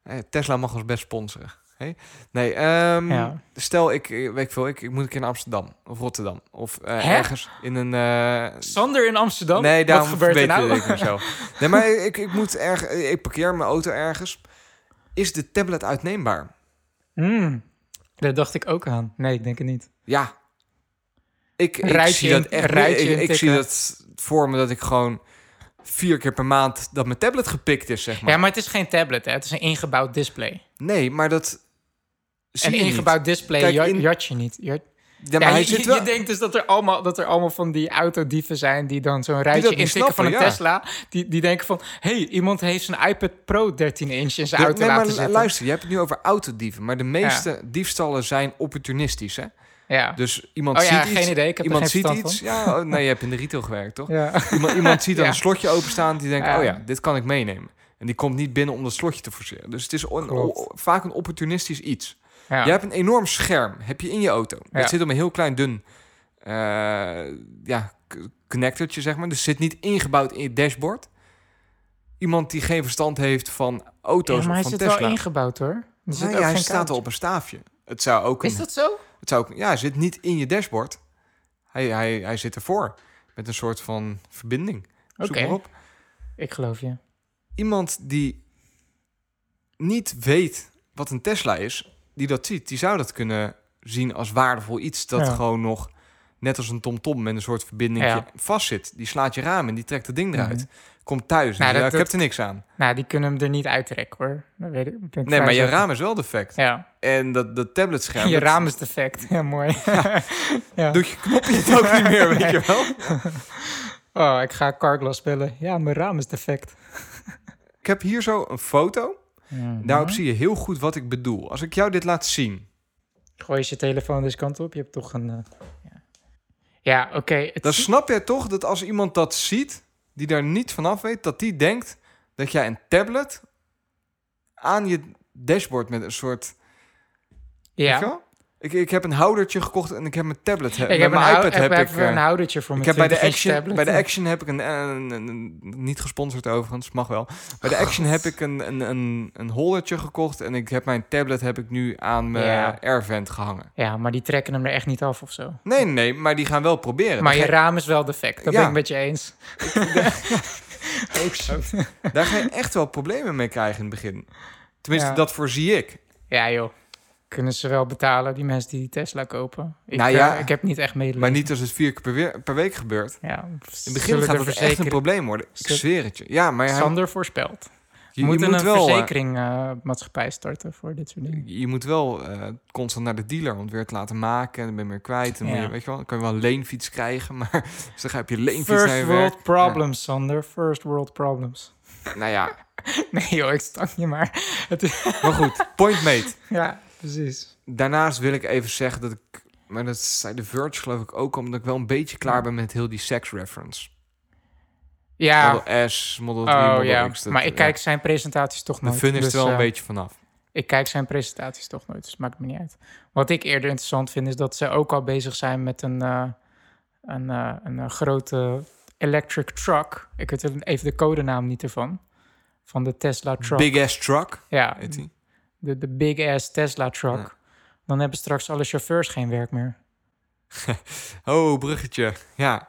eh, Tesla mag ons best sponsoren. Hey? Nee, ehm, Ja. stel ik, eh, weet ik veel, ik, ik moet keer in Amsterdam of Rotterdam of eh, ergens in een... eh, Sander in Amsterdam? Nee, daarom gebeurt er nou? ik mezelf. *laughs* Nee, maar ik, ik moet erg, ik parkeer mijn auto ergens. Is de tablet uitneembaar? Hmm, daar dacht ik ook aan. Nee, ik denk het niet. Ja. Ik, ik Rijtje zie dat echt. ik, ik zie dat voor me dat ik gewoon vier keer per maand dat mijn tablet gepikt is, zeg maar. Ja, maar het is geen tablet, hè? Het is een ingebouwd display. Nee, maar dat. Een ingebouwd display Kijk, ja- in- jat je niet. Ja, Ja, maar ja, hij je, zit je- wel. je denkt dus dat er allemaal, dat er allemaal van die autodieven zijn die dan zo'n rijtje intikken van een ja. Tesla. Die, die denken van, hey, iemand heeft zijn iPad Pro 13 inch in zijn De- auto nee, maar laten zitten. luister, je hebt het nu over autodieven, maar de meeste diefstallen zijn opportunistisch, hè? Ja. Dus iemand Oh ja, ziet geen iets, idee, ik heb iemand ziet iets. Ja, oh, nee, je hebt in de retail gewerkt, toch? *laughs* ja. Iemand, iemand ziet dan *laughs* een slotje openstaan die denkt, oh ja, dit kan ik meenemen. En die komt niet binnen om dat slotje te forceren. Dus het is on- Klopt. o- vaak een opportunistisch iets. Ja. Je hebt een enorm scherm, heb je in je auto. Dat zit op een heel klein dun eh, ja, connectortje, zeg maar. Dus het zit niet ingebouwd in je dashboard. Iemand die geen verstand heeft van auto's maar hij of van zit Tesla. wel ingebouwd hoor. Er zit ja, hij staat kabeltje. op een staafje. Het zou ook een, Is dat zo? het zou ook, ja, hij zit niet in je dashboard. Hij, hij, hij zit ervoor. Met een soort van verbinding. Zoek Oké. maar op. Ik geloof je. iemand die niet weet wat een Tesla is, die dat ziet, die zou dat kunnen zien als waardevol iets dat Ja. gewoon nog net als een TomTom met een soort verbinding Ja. vastzit. Die slaat je raam en die trekt het ding eruit. Mhm. Komt thuis. En Nou, dat- ja, ik dat- heb er niks aan. Nou, die kunnen hem er niet uittrekken hoor. Dat weet ik. Nee, maar je raam is wel defect. Ja, En dat, dat tabletscherm... je dat raam is defect. Ja, mooi. ja. *laughs* Doet je knopje het ook niet meer, weet je wel? Oh, ik ga Carglass bellen. Ja, mijn raam is defect. Ik heb hier zo een foto. Mhm. Daarop zie je heel goed wat ik bedoel. Als ik jou dit laat zien. Gooi eens je telefoon deze kant op. Je hebt toch een... eh, ja, ja oké. Dan snap jij toch dat als iemand dat ziet, die daar niet vanaf weet, dat die denkt dat jij een tablet aan je dashboard met een soort. Weet je ja. Ik, ik heb een houdertje gekocht en ik heb mijn tablet. Heb, Ik heb, mijn iPad heb, heb ik. een eh, houdertje voor ik heb bij de 20 inch Action, tablet. bij de Action heb ik een, een, een- een- niet gesponsord overigens, mag wel. Bij de Action heb ik een, een, een, een holdertje gekocht en ik heb mijn tablet heb ik nu aan mijn Ja. Airvent gehangen. Ja, maar die trekken hem er echt niet af of zo. Nee, nee, maar die gaan wel proberen. Maar je raam is wel defect. Dat Ja. ben ik met je eens. *laughs* Oh, shit. Daar ga je echt wel problemen mee krijgen in het begin. Tenminste, Ja. dat voorzie ik. Ja, joh. Kunnen ze wel betalen, die mensen die Tesla kopen? Ik, Nou ja, eh, ik heb niet echt medelijden. Maar niet als het vier keer per, weer- per week gebeurt. Ja, In het begin gaat het echt een probleem worden. Ik zweer het je. Ja, maar hij- Sander voorspelt. je, moet een wel, eh, verzekeringmaatschappij starten voor dit soort dingen. je moet wel eh, constant naar de dealer om het weer te laten maken. En dan ben je weer kwijt. En Ja. je, weet je wel, dan kan je wel een leenfiets krijgen. *laughs* Maar dus dan ga je leenfiets naar First je world werk. problems, Sander. First world problems. Ja. Nou ja, *laughs* Nee joh, ik stang je maar. Maar goed. Point made. *laughs* ja, precies. Daarnaast wil ik even zeggen dat ik... Maar dat zei de Verge geloof ik ook, omdat ik wel een beetje klaar ben met heel die sex reference. Ja, Model S, Model 3, oh Model ja. X. dat- maar ik ja. kijk zijn presentaties toch De nooit. fun is dus, er wel een eh, beetje vanaf. Ik kijk zijn presentaties toch nooit, dus maakt me niet uit. Wat ik eerder interessant vind, is dat ze ook al bezig zijn met een, eh, een, eh, een, grote electric truck. Ik weet even de codenaam niet ervan. Van de Tesla truck. Big ass truck, ja, heet die. De, de big ass Tesla truck. Ja. Dan hebben straks alle chauffeurs geen werk meer. *laughs* Oh, bruggetje. Ja.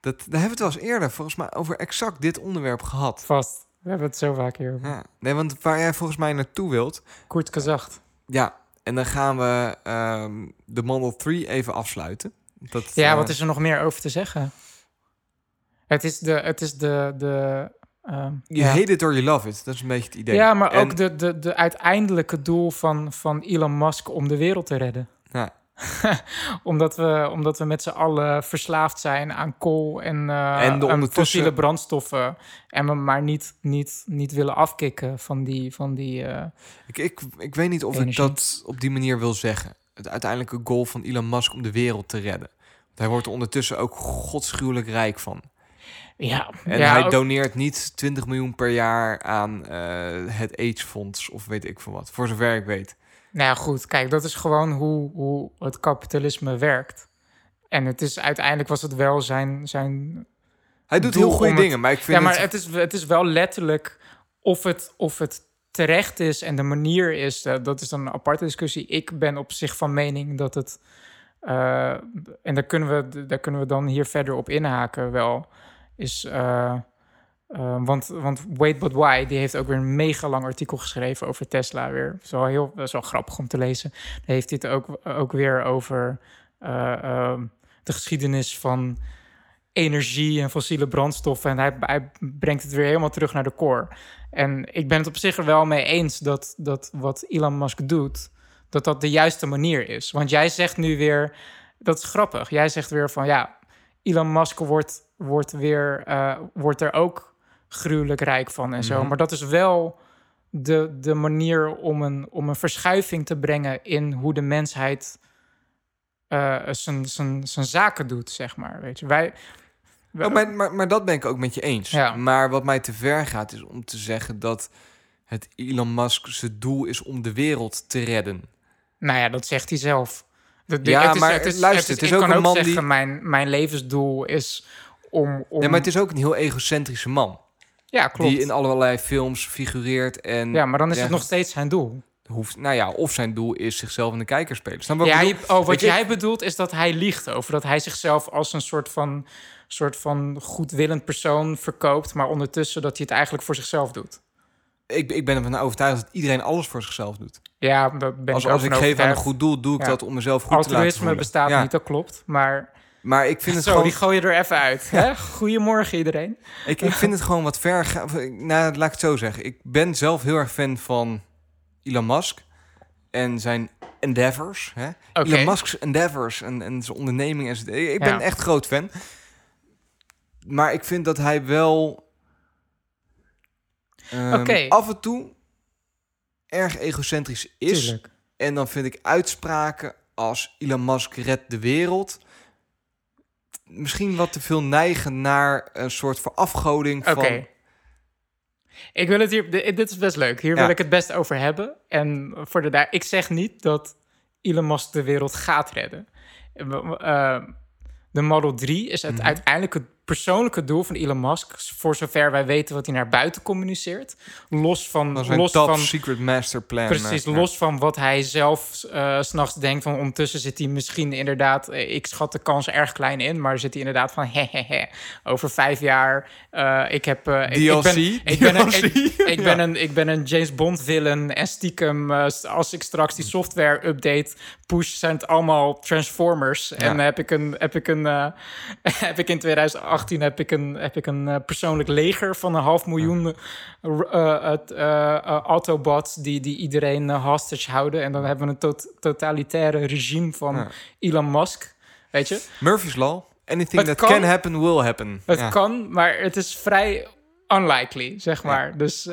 Dat, daar hebben we het wel eens eerder volgens mij over exact dit onderwerp gehad. Vast. We hebben het zo vaak hier over. Ja. Nee, want waar jij volgens mij naartoe wilt... Kort gezegd. Ja, en dan gaan we ehm, de Model 3 even afsluiten. Dat, Ja, eh, wat is er nog meer over te zeggen? Het is de... Het is de, de ehm, You ja. hate it or you love it. Dat is een beetje het idee. Ja, maar En- ook de, de, de uiteindelijke doel van, van Elon Musk om de wereld te redden. Ja. *laughs* omdat, we, omdat we met z'n allen verslaafd zijn aan kool en, eh, En ondertussen- fossiele brandstoffen. En we maar niet, niet, niet willen afkicken van die... Van die eh, Ik, ik, ik weet niet of Energie. ik dat op die manier wil zeggen. Het uiteindelijke goal van Elon Musk om de wereld te redden. Want hij wordt er ondertussen ook godschuwelijk rijk van. Ja, En ja, hij ook- doneert niet 20 miljoen per jaar aan eh, het AIDS-fonds of weet ik veel wat. Voor zover ik weet. Nou ja, goed. Kijk, dat is gewoon hoe, hoe het kapitalisme werkt. En het is uiteindelijk was het wel zijn... zijn Hij doet heel goede het- dingen, maar ik vind ja, maar het... het is, het is wel letterlijk of het, of het terecht is en de manier is, eh, dat is dan een aparte discussie. Ik ben op zich van mening dat het, eh, en daar kunnen, we, daar kunnen we dan hier verder op inhaken wel, is, eh, eh, want, want Wait But Why, die heeft ook weer een mega lang artikel geschreven over Tesla weer. Dat is wel, heel, dat is grappig om te lezen. Daar heeft het ook, ook weer over eh, ehm, de geschiedenis van energie en fossiele brandstoffen. En hij, hij brengt het weer helemaal terug naar de core. En ik ben het op zich er wel mee eens dat, dat wat Elon Musk doet, dat dat de juiste manier is. Want jij zegt nu weer, dat is grappig. Jij zegt weer van ja, Elon Musk wordt, wordt, weer, eh, wordt er ook gruwelijk rijk van en zo. Mhm. Maar dat is wel de, de manier om een, om een verschuiving te brengen in hoe de mensheid eh, zijn, zaken doet, zeg maar. Weet je, wij. Oh, maar, maar, maar dat ben ik ook met je eens. Ja. Maar wat mij te ver gaat is om te zeggen dat het Elon Musk zijn doel is om de wereld te redden. Nou ja, dat zegt hij zelf. De, de- Ja, is, maar het is, luister, het is ik ook kan een ook man zeggen, die- mijn, mijn levensdoel is om... om Nee, maar het is ook een heel egocentrische man. ja, klopt. Die in allerlei films figureert en... ja, maar dan is het nog steeds zijn doel. hoeft, nou ja, of zijn doel is zichzelf in de kijker spelen. Snap wat Ja, je- oh, wat jij bedoelt is dat hij liegt over dat hij zichzelf als een soort van, soort van goedwillend persoon verkoopt, maar ondertussen dat hij het eigenlijk voor zichzelf doet. Ik, ik ben ervan overtuigd dat iedereen alles voor zichzelf doet. Ja, dat ben Als, ik ook als ik geef aan een goed doel, doe ik Ja. dat om mezelf goed te laten Altruïsme voelen. bestaat Ja, niet, dat klopt. Maar Maar ik vind het zo, gewoon... die gooi je er even uit. Hè? Goedemorgen iedereen. Ik, ik vind het gewoon wat ver. Nou, laat ik het zo zeggen. Ik ben zelf heel erg fan van Elon Musk en zijn endeavors. Hè? Elon Musk's endeavors en, en zijn onderneming. En zijn, ik ben Ja. echt groot fan. Maar ik vind dat hij wel Oké. af en toe erg egocentrisch is. Tuurlijk. En dan vind ik uitspraken als Elon Musk redt de wereld... misschien wat te veel neigen naar een soort verafgoding Oké. van... Ik wil het hier, di- dit is best leuk. Hier Ja. wil ik het best over hebben. En voor de, daar- ik zeg niet dat Elon Musk de wereld gaat redden. Eh, de Model 3 is het Mhm. uiteindelijk het persoonlijke doel van Elon Musk, voor zover wij weten wat hij naar buiten communiceert. Los van, los top van secret master plan. Precies, eh, ja. los van wat hij zelf s s'nachts denkt. Van ondertussen zit hij misschien inderdaad... eh, ik schat de kans erg klein in, maar zit hij inderdaad van... *laughs* Hehehe, over vijf jaar, ik heb... ik- ik, ben, DLC? ik, ben een, ik, *laughs* Ja. ben een, ik ben een James Bond villain en stiekem... als ik straks die software update push... zijn het allemaal Transformers. En heb ik, een, heb, ik een, *laughs* heb ik in 2018 heb ik een, heb ik een eh, persoonlijk leger van een half miljoen eh, eh, Autobots die, die iedereen hostage houden. En dan hebben we een tot- totalitaire regime van. Elon Musk. Weet je? Murphy's Law. Anything Het that kan. can happen, will happen. Het Ja. kan, maar het is vrij unlikely, zeg maar. Dus,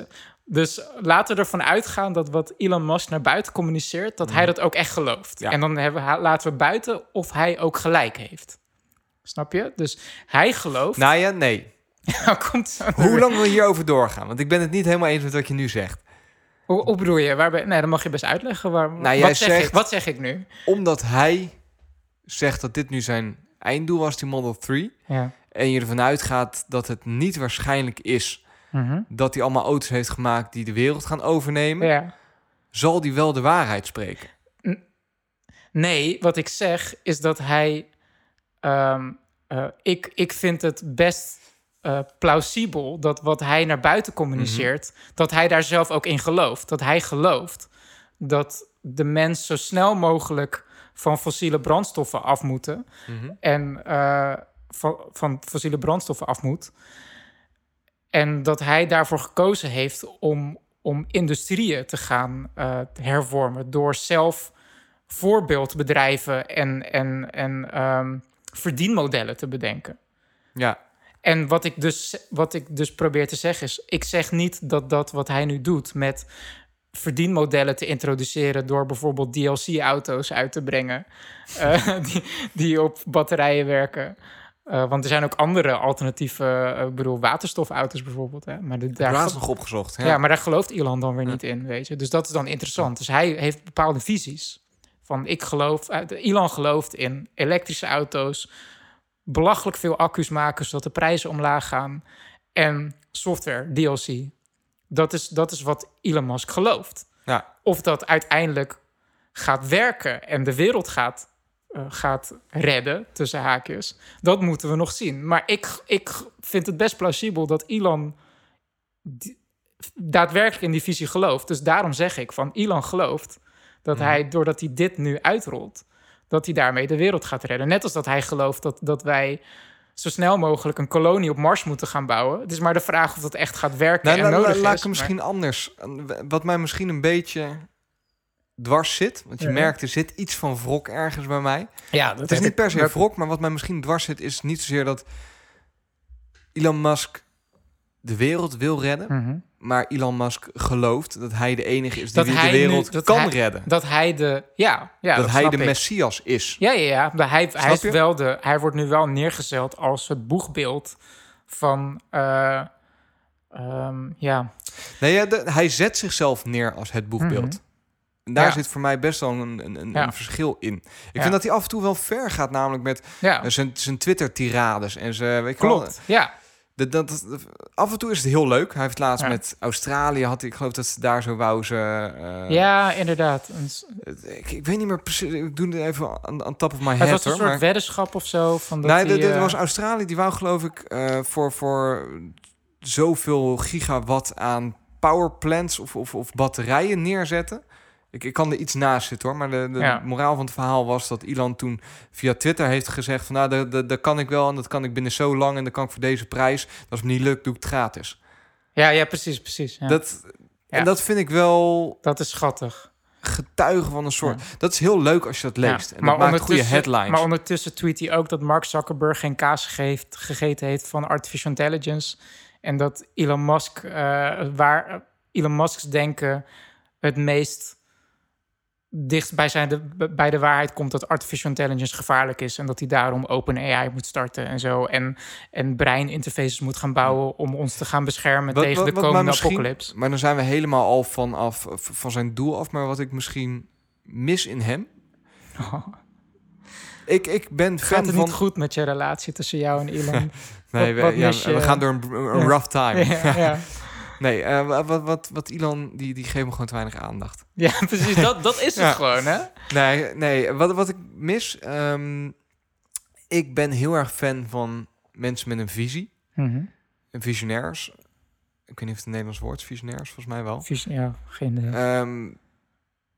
dus laten we ervan uitgaan dat wat Elon Musk naar buiten communiceert, dat hij dat ook echt gelooft. Ja. En dan hebben, laten we buiten of hij ook gelijk heeft. Snap je? Dus hij gelooft. Nou ja, nee. *laughs* Nou, komt Hoe lang wil je hierover doorgaan? Want ik ben het niet helemaal eens met wat je nu zegt. Hoe, hoe bedoel je? Waar ben, nee, dan mag je best uitleggen. Waar, Nou, jij wat, zeg zegt- ik, wat zeg ik nu? Omdat hij zegt dat dit nu zijn einddoel was, die Model 3. Ja. En je ervan uitgaat dat het niet waarschijnlijk is Mhm. dat hij allemaal auto's heeft gemaakt die de wereld gaan overnemen. ja. Zal die wel de waarheid spreken? Nee, wat ik zeg is dat hij. Ehm, eh, ik, ik vind het best eh, plausibel dat wat hij naar buiten communiceert, dat hij daar zelf ook in gelooft. Dat hij gelooft dat de mens zo snel mogelijk van fossiele brandstoffen af moeten. Mhm. En eh, van, van fossiele brandstoffen af moet. En dat hij daarvoor gekozen heeft om, om industrieën te gaan hervormen. Door zelf voorbeeldbedrijven en, en, en ehm, verdienmodellen te bedenken. Ja, En wat ik, dus, wat ik dus probeer te zeggen is... ik zeg niet dat dat wat hij nu doet met verdienmodellen te introduceren... door bijvoorbeeld DLC-auto's uit te brengen *laughs* eh, die, die op batterijen werken... Eh, want er zijn ook andere alternatieve, eh, bedoel, waterstofauto's bijvoorbeeld. Hè? Maar de, daar is nog opgezocht. Ja. ja. maar daar gelooft Elon dan weer niet in, weet je. Dus dat is dan interessant. Dus hij heeft bepaalde visies. Van ik geloof, eh, Elon gelooft in elektrische auto's, belachelijk veel accu's maken zodat de prijzen omlaag gaan en software, DLC. Dat is, dat is wat Elon Musk gelooft. Ja. Of dat uiteindelijk gaat werken en de wereld gaat, eh, gaat redden, tussen haakjes, dat moeten we nog zien. Maar ik, ik vind het best plausibel dat Elon daadwerkelijk in die visie gelooft. Dus daarom zeg ik van Elon gelooft dat Mhm. hij, doordat hij dit nu uitrolt, dat hij daarmee de wereld gaat redden. Net als dat hij gelooft dat, dat wij zo snel mogelijk een kolonie op Mars moeten gaan bouwen. Het is maar de vraag of dat echt gaat werken Nou, en la- la- nodig laat is. ik hem misschien anders. Wat mij misschien een beetje dwars zit. Want je Ja. merkt, er zit iets van wrok ergens bij mij. Ja, dat Het is niet ik- per se wrok, maar wat mij misschien dwars zit... is niet zozeer dat Elon Musk de wereld wil redden... Mhm. maar Elon Musk gelooft dat hij de enige is die Dat weer hij de wereld kan hij- redden. Dat hij de... Ja, ja dat hij de ik. Messias is. Ja, ja, ja. Maar hij, hij, is wel de, hij wordt nu wel neergezet als het boegbeeld van... eh, ehm, ja, Nee, ja, de- hij zet zichzelf neer als het boegbeeld. Mhm. En daar Ja. zit voor mij best wel een, een, een, Ja. een verschil in. Ik Ja. vind dat hij af en toe wel ver gaat, namelijk met ja. zijn, zijn Twitter-tirades. En ze, weet wel, klopt. Ja, Dat, dat, dat- af en toe is het heel leuk. Hij heeft laatst Ja. met Australië, had, ik geloof dat ze daar zo wou ze... eh, ja, inderdaad. Ik, ik weet niet meer precies, ik doe het even aan, top of my Het head. was een hoor, soort maar- weddenschap of zo. Van dat nee, dit eh, was Australië. Die wou geloof ik eh, voor, voor zoveel gigawatt aan powerplants of, of, of batterijen neerzetten. Ik, ik kan er iets naast zitten hoor. Maar de, de Ja. moraal van het verhaal was dat Elon toen via Twitter heeft gezegd van nou, dat, dat, dat kan ik wel en dat kan ik binnen zo lang en dat kan ik voor deze prijs. Als het me niet lukt, doe ik het gratis. Ja, ja, precies, precies. Ja. Dat, Dat, Ja. En dat vind ik wel is schattig. getuigen van een soort... Dat is heel leuk als je dat leest. En dat maakt goede headlines. Maar ondertussen tweet hij ook dat Mark Zuckerberg geen kaas heeft, gegeten heeft van artificial intelligence. En dat Elon Musk, eh, waar Elon Musk's denken het meest dichtst bij, zijn de, bij de waarheid komt dat artificial intelligence gevaarlijk is en dat hij daarom open AI moet starten en zo. En, en breininterfaces moet gaan bouwen om ons te gaan beschermen Wat- tegen wat- de maar komende misschien- apocalypse. Maar dan zijn we helemaal al vanaf van zijn doel af. Maar wat ik misschien mis in hem. *laughs* Ik, ik ben fan Gaat het van. niet goed met je relatie tussen jou en Elon? *laughs* Nee, Wat- we, ja, gaan door een, rough *laughs* time. ja, ja. Nee, wa- wat, wat, wat Elon, die, die geeft me gewoon te weinig aandacht. ja, precies. Dat, dat is het gewoon, hè? Nee, nee wat, wat ik mis. ehm, ik ben heel erg fan van mensen met een visie. Mhm. Visionairs. Ik weet niet of het een Nederlands woord is, visionairs, volgens mij wel. Vies- Ja, geen idee. Ehm,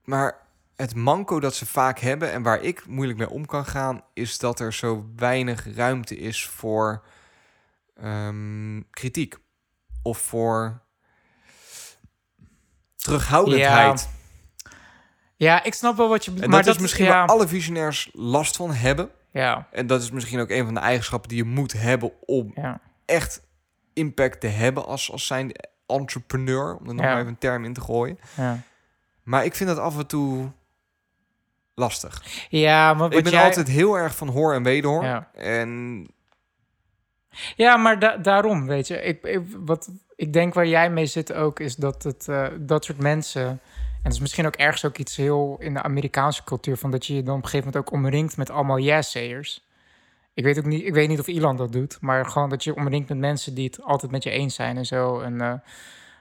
maar het manco dat ze vaak hebben en waar ik moeilijk mee om kan gaan, is dat er zo weinig ruimte is voor ehm, kritiek of voor terughoudendheid. Ja, ik snap wel wat je bedoelt. Maar dat, is misschien ja, waar alle visionairs last van hebben. Ja, En dat is misschien ook een van de eigenschappen die je moet hebben om ja. echt impact te hebben als, als zijn entrepreneur, om er nog maar even een term in te gooien. ja. Maar ik vind dat af en toe lastig. Ja, maar ik ben jij... altijd heel erg van hoor en wederhoor. Ja. En Ja, maar da- daarom, weet je. Ik, ik, wat, ik denk waar jij mee zit ook, is dat het, eh, dat soort mensen... En dat is misschien ook ergens ook iets heel in de Amerikaanse cultuur... van dat je je dan op een gegeven moment ook omringt met allemaal yes-sayers. Ik weet ook niet, ik weet niet of Elon dat doet... maar gewoon dat je omringt met mensen die het altijd met je eens zijn en zo. En, eh,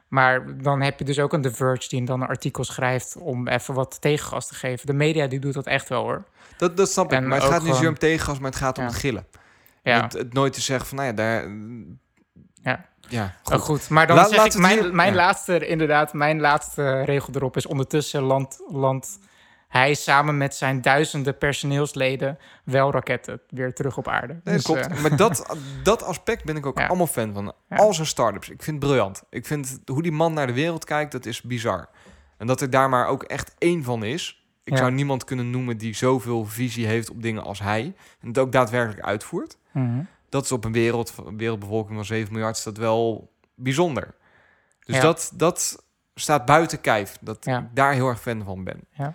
maar dan heb je dus ook een The Verge die dan een artikel schrijft... om even wat tegengas te geven. De media die doet dat echt wel, hoor. dat, dat snap ik. Maar het gaat niet gewoon- om tegengas, maar het gaat om Ja. het gillen. Ja, Het, het nooit te zeggen van, nou ja, daar... Ja. Ja, goed. goed. goed. Maar dan La- zeg ik, mijn, hier- mijn ja. laatste, inderdaad, mijn laatste regel erop is ondertussen land, land hij samen met zijn duizenden personeelsleden wel raketten weer terug op aarde. Nee, Dus, klopt. eh, Maar dat, *laughs* dat aspect ben ik ook Ja. allemaal fan van. Ja. Al zijn startups. Ik vind het briljant. Ik vind hoe die man naar de wereld kijkt, dat is bizar. En dat er daar maar ook echt één van is. Ik Ja. zou niemand kunnen noemen die zoveel visie heeft op dingen als hij. En het ook daadwerkelijk uitvoert. Mhm. Dat is op een, wereld, een wereldbevolking van 7 miljard is dat wel bijzonder. Dus Ja. dat, dat staat buiten kijf. Dat Ja. ik daar heel erg fan van ben. Ja.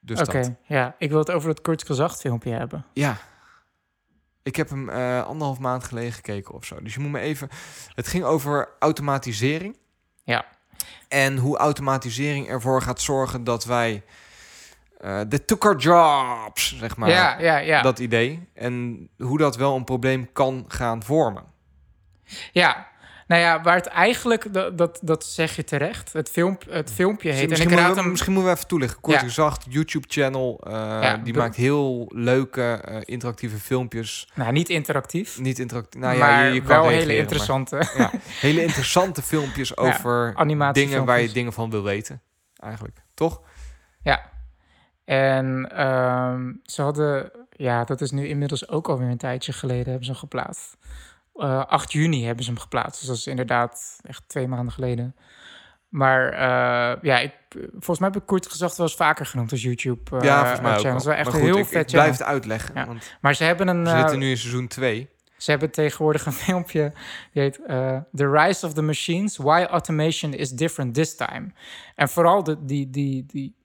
Dus Oké, ja. Ik wil het over dat Kurt Gezacht filmpje hebben. Ja. Ik heb hem eh, anderhalf maand geleden gekeken of zo. Dus je moet me even... Het ging over automatisering. Ja. En hoe automatisering ervoor gaat zorgen dat wij... eh de our jobs, zeg maar. ja, ja, ja. Dat idee. En hoe dat wel een probleem kan gaan vormen. Ja. Nou ja, waar het eigenlijk, dat, dat, dat zeg je terecht. Het, filmp, het filmpje heet... En misschien, ik raad moeten we, hem... misschien moeten we even toelichten. Kort Ja. gezegd, YouTube-channel. eh, Ja, die maakt heel leuke, eh, interactieve filmpjes. Nou, niet interactief. Niet interactief. Nou ja, maar je, je kan wel hele maar- interessante Ja, hele interessante filmpjes *laughs* over dingen waar je dingen van wil weten. Eigenlijk, toch? Ja. En ehm, ze hadden, ja, dat is nu inmiddels ook alweer een tijdje geleden, hebben ze hem geplaatst. Eh 8 juni hebben ze hem geplaatst. Dus dat is inderdaad echt twee maanden geleden. Maar eh, ja, ik, volgens mij heb ik Kort Gezacht wel eens vaker genoemd als YouTube. eh, ja, volgens mij ook wel. Dat is wel echt maar goed, heel ik, vet ik blijf het uitleggen. Ja. Want Maar ze hebben een. we eh, zitten nu in seizoen 2. Ze hebben tegenwoordig een *laughs* filmpje. Die heet eh, The Rise of the Machines: Why Automation is Different This Time. En vooral de, die, die, die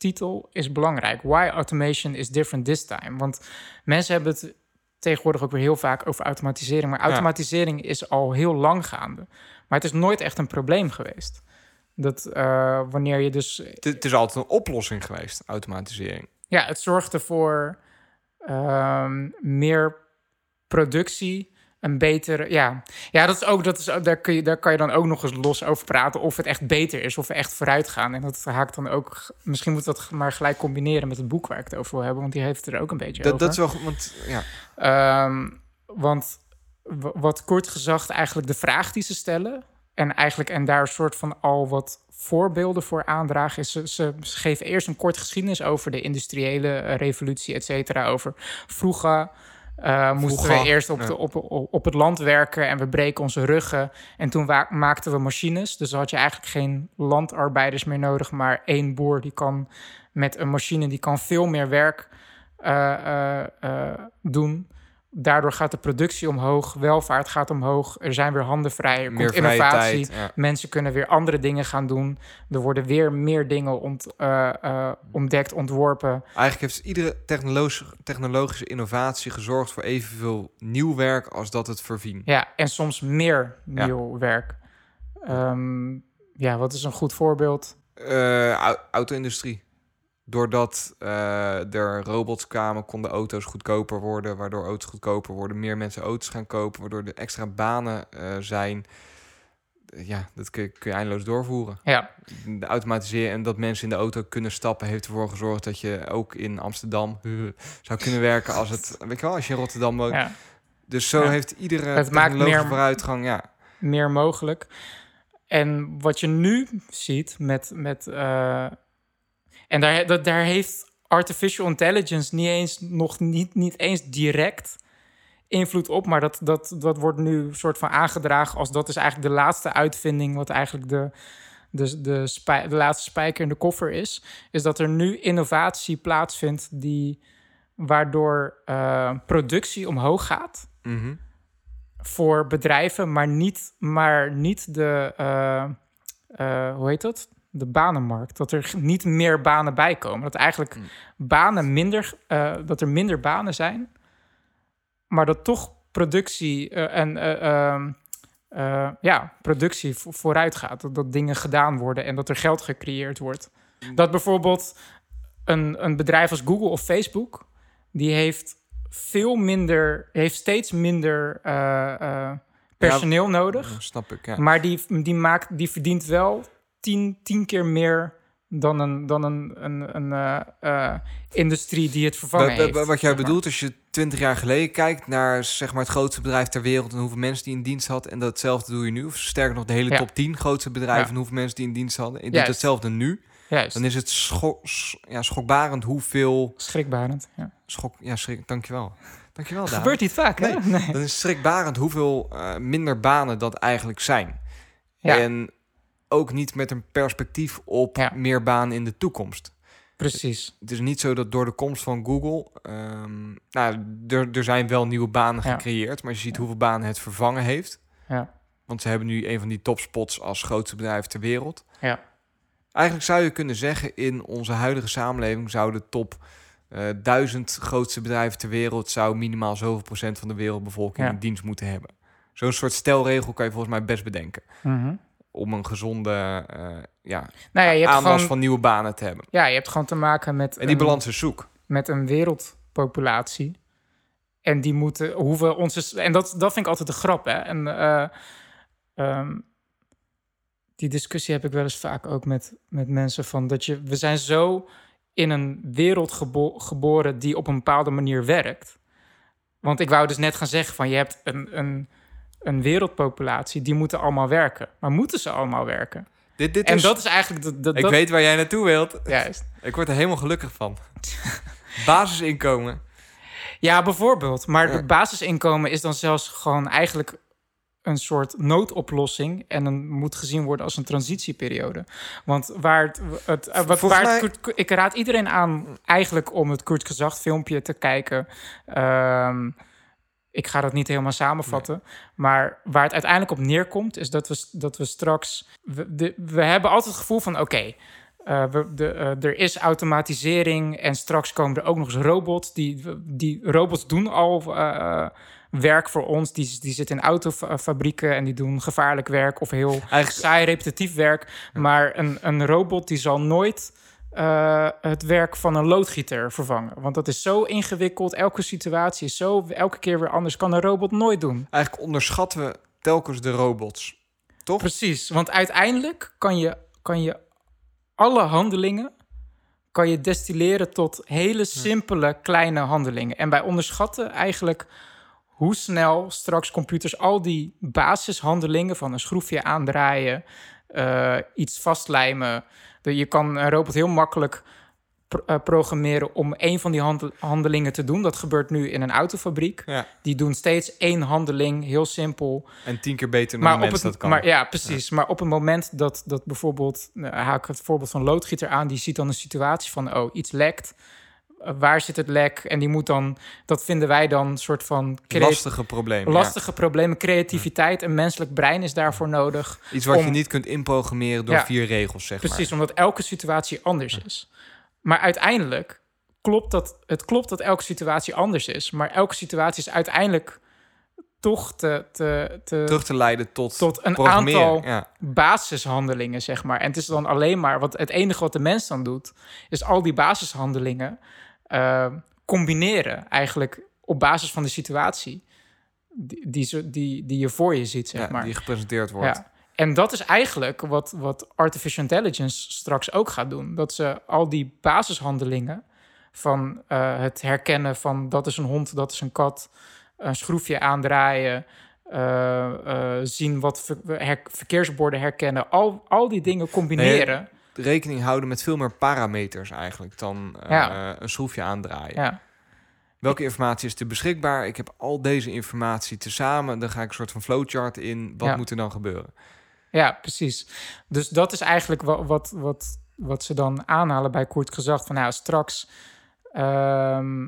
subtitel is belangrijk. Why Automation is Different This Time. Want mensen hebben het tegenwoordig ook weer heel vaak over automatisering. Maar automatisering is al heel lang gaande. Maar het is nooit echt een probleem geweest. Dat eh, wanneer je dus Het, het is altijd een oplossing geweest, automatisering. ja, het zorgt ervoor ehm, meer productie, een betere. Ja, ja dat is ook, dat is, daar, kun je, daar kan je dan ook nog eens los over praten of het echt beter is, of we echt vooruit gaan. En dat haakt dan ook. Misschien moet dat maar gelijk combineren met het boek waar ik het over wil hebben, want die heeft het er ook een beetje Dat, over. dat is wel goed, want ja, Ehm, want wat kort gezegd eigenlijk de vraag die ze stellen... en eigenlijk en daar een soort van al wat voorbeelden voor aandragen... is ze, ze geven eerst een kort geschiedenis over de industriële revolutie, et cetera. Over vroeger... eh, moesten we eerst op, de, op, op, het land werken en we breken onze ruggen. En toen maakten we machines. Dus dan had je eigenlijk geen landarbeiders meer nodig, maar één boer die kan met een machine die kan veel meer werk eh, eh, doen. Daardoor gaat de productie omhoog, welvaart gaat omhoog, er zijn weer handen vrij, er Meer komt innovatie. tijd. Ja. Mensen kunnen weer andere dingen gaan doen. Er worden weer meer dingen ont, eh, eh, ontdekt, ontworpen. Eigenlijk heeft iedere technologische, technologische innovatie gezorgd voor evenveel nieuw werk als dat het verving. Ja, en soms meer Ja. nieuw werk. Ehm, ja, wat is een goed voorbeeld? Au- auto-industrie. Doordat eh, er robots kwamen, konden auto's goedkoper worden. Waardoor auto's goedkoper worden. Meer mensen auto's gaan kopen. Waardoor er extra banen eh, zijn. Eh, Ja, dat kun je, kun je eindeloos doorvoeren. Ja, De automatiseren en dat mensen in de auto kunnen stappen... heeft ervoor gezorgd dat je ook in Amsterdam zou kunnen werken... als het, weet je wel, als je in Rotterdam woont. ja, Dus zo Ja. heeft iedere Het maakt meer- vooruitgang... Ja, meer mogelijk. En wat je nu ziet met. met eh, en daar, dat, daar heeft artificial intelligence niet eens, nog niet, niet eens direct invloed op. Maar dat, dat, dat wordt nu soort van aangedragen als dat is eigenlijk de laatste uitvinding. Wat eigenlijk de, de, de, spij- de laatste spijker in de koffer is. Is dat er nu innovatie plaatsvindt die. Waardoor eh, productie omhoog gaat Mhm. voor bedrijven, maar niet, maar niet de, eh, eh, hoe heet dat? De banenmarkt. Dat er niet meer banen bij komen. Dat eigenlijk Mm. banen minder, eh, dat er minder banen zijn, maar dat toch productie eh, en eh, ehm, eh, ja, productie vo- vooruit gaat. Dat, dat dingen gedaan worden en dat er geld gecreëerd wordt. Dat bijvoorbeeld een, een bedrijf als Google of Facebook, die heeft veel minder, heeft steeds minder personeel nodig. Snap ik, ja. Maar die, die, maakt, die verdient wel tien, tien keer meer dan een, dan een, een, een eh, eh, industrie die het vervangen heeft. wa- Wat jij zeg maar. bedoelt, als je twintig jaar geleden kijkt naar zeg maar, het grootste bedrijf ter wereld en hoeveel mensen die in dienst had, en datzelfde doe je nu, of sterker nog de hele Ja. top 10 grootste bedrijven Ja. en hoeveel mensen die in dienst hadden, en doet hetzelfde nu, Juist, dan is het scho- ja, schokbarend hoeveel schrikbarend. Ja. schok, ja, schrik, dankjewel, dankjewel. Daan. Gebeurt niet vaak, hè? Nee. Nee. Dan is het schrikbarend hoeveel eh, minder banen dat eigenlijk zijn. Ja. En ook niet met een perspectief op Ja. meer banen in de toekomst. Precies. Het is niet zo dat door de komst van Google. ehm, nou, er, er zijn wel nieuwe banen Ja. gecreëerd. Maar je ziet hoeveel banen het vervangen heeft. Ja. Want ze hebben nu een van die topspots als grootste bedrijf ter wereld. Ja. Eigenlijk zou je kunnen zeggen, in onze huidige samenleving zou de top eh, duizend grootste bedrijven ter wereld zou minimaal zoveel procent van de wereldbevolking Ja. in dienst moeten hebben. Zo'n soort stelregel kan je volgens mij best bedenken. Mhm. Om een gezonde eh, ja, Nou ja, je hebt, aanwas gewoon, van nieuwe banen te hebben. ja, je hebt gewoon te maken met, En die een, balans is zoek. met een wereldpopulatie. En die moeten, hoeveel onze. En dat, dat vind ik altijd de grap, hè? En eh, ehm, die discussie heb ik wel eens vaak ook met, met mensen van dat je. We zijn zo in een wereld gebo- geboren die op een bepaalde manier werkt. Want ik wou dus net gaan zeggen van je hebt een, een, een wereldpopulatie, die moeten allemaal werken. Maar moeten ze allemaal werken? Dit, dit En is, dat is eigenlijk... Dat, dat, ik dat- weet waar jij naartoe wilt. Juist. Ik word er helemaal gelukkig van. *laughs* Basisinkomen. Ja, bijvoorbeeld. Maar Ja. het basisinkomen is dan zelfs gewoon eigenlijk een soort noodoplossing en een, moet gezien worden als een transitieperiode. Want waar het, het, wat, waar mij- ik raad iedereen aan eigenlijk om het Kurt Gezacht filmpje te kijken. Ehm, ik ga dat niet helemaal samenvatten. Maar waar het uiteindelijk op neerkomt, is dat we, dat we straks. We, de- we hebben altijd het gevoel van: oké, eh, we- de, eh, er is automatisering en straks komen er ook nog eens robots. Die, die robots doen al eh, werk voor ons. Die, die zitten in autofabrieken en die doen gevaarlijk werk of heel Eigenlijk, saai repetitief werk. Maar een, een robot die zal nooit eh, het werk van een loodgieter vervangen. Want dat is zo ingewikkeld. Elke situatie is zo elke keer weer anders. Kan een robot nooit doen. eigenlijk onderschatten we telkens de robots. Toch? Precies, want uiteindelijk kan je, kan je alle handelingen kan je destilleren tot hele simpele kleine handelingen. En wij onderschatten eigenlijk hoe snel straks computers al die basishandelingen van een schroefje aandraaien, eh, iets vastlijmen. Je kan een robot heel makkelijk eh, programmeren om één van die handel- handelingen te doen. Dat gebeurt nu in een autofabriek. Ja. Die doen steeds één handeling, heel simpel. En tien keer beter dan Maar een mens het, dat kan. Maar, ja, precies. Maar op het moment dat, dat bijvoorbeeld... Nou, haak ik het voorbeeld van loodgieter aan... die ziet dan een situatie van, oh, iets lekt. Eh, waar zit het lek? En die moet dan, dat vinden wij dan soort van Lastige problemen. lastige problemen. Creativiteit, een menselijk brein is daarvoor nodig. Iets wat je niet kunt inprogrammeren door Ja. vier regels, zeg Precies, maar. omdat elke situatie anders is. Maar uiteindelijk klopt dat, het klopt dat elke situatie anders is. Maar elke situatie is uiteindelijk toch te, te, te, Terug te leiden tot, tot een aantal Ja. basishandelingen, zeg maar. En het is dan alleen maar, wat het enige wat de mens dan doet, is al die basishandelingen eh, combineren eigenlijk op basis van de situatie die, die, die, die je voor je ziet, zeg Ja, maar. die gepresenteerd wordt. Ja. En dat is eigenlijk wat, wat artificial intelligence straks ook gaat doen. Dat ze al die basishandelingen van eh, het herkennen van dat is een hond, dat is een kat, een schroefje aandraaien, eh, eh, zien wat ver- her- verkeersborden herkennen, al, al die dingen combineren. Rekening houden met veel meer parameters eigenlijk dan eh, Ja. een schroefje aandraaien. Ja. Welke informatie is er beschikbaar? Ik heb al deze informatie tezamen. Dan ga ik een soort van flowchart in. Wat Ja. moet er dan gebeuren? Ja, precies. Dus dat is eigenlijk wat, wat, wat, wat ze dan aanhalen bij kort gezag. Van nou, straks. ehm,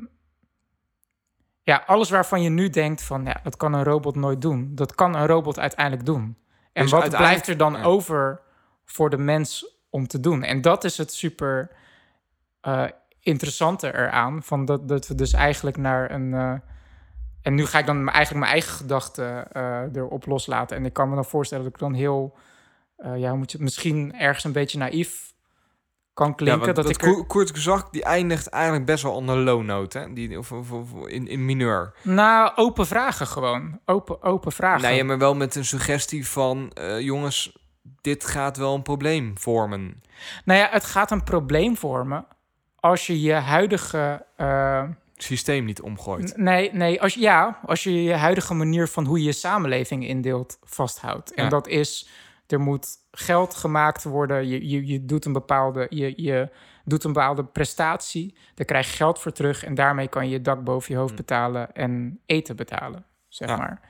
ja, alles waarvan je nu denkt van ja, dat kan een robot nooit doen. Dat kan een robot uiteindelijk doen. En Dus wat blijft er dan ja. over voor de mens om te doen? En dat is het super eh, interessante eraan. Van dat, dat we dus eigenlijk naar een. eh, en nu ga ik dan eigenlijk mijn eigen gedachten eh, erop loslaten. En ik kan me dan voorstellen dat ik dan heel, ja, moet je misschien ergens een beetje naïef kan klinken. ja, dat, dat ik er- Koert Gezag die eindigt eigenlijk best wel de low note. Hè? Die, of, of, of in, in mineur. Nou, open vragen gewoon. Open, open vragen. Nee, maar wel met een suggestie van... jongens, dit gaat wel een probleem vormen. Nou ja, het gaat een probleem vormen als je je huidige. eh, Systeem niet omgooit. nee, nee als, je- ja, als je je huidige manier van hoe je je samenleving indeelt vasthoudt. En dat is, er moet geld gemaakt worden. Je, je, je, doet een bepaalde, je, je doet een bepaalde prestatie. Daar krijg je geld voor terug. En daarmee kan je je dak boven je hoofd betalen en eten betalen, zeg. Ja. maar.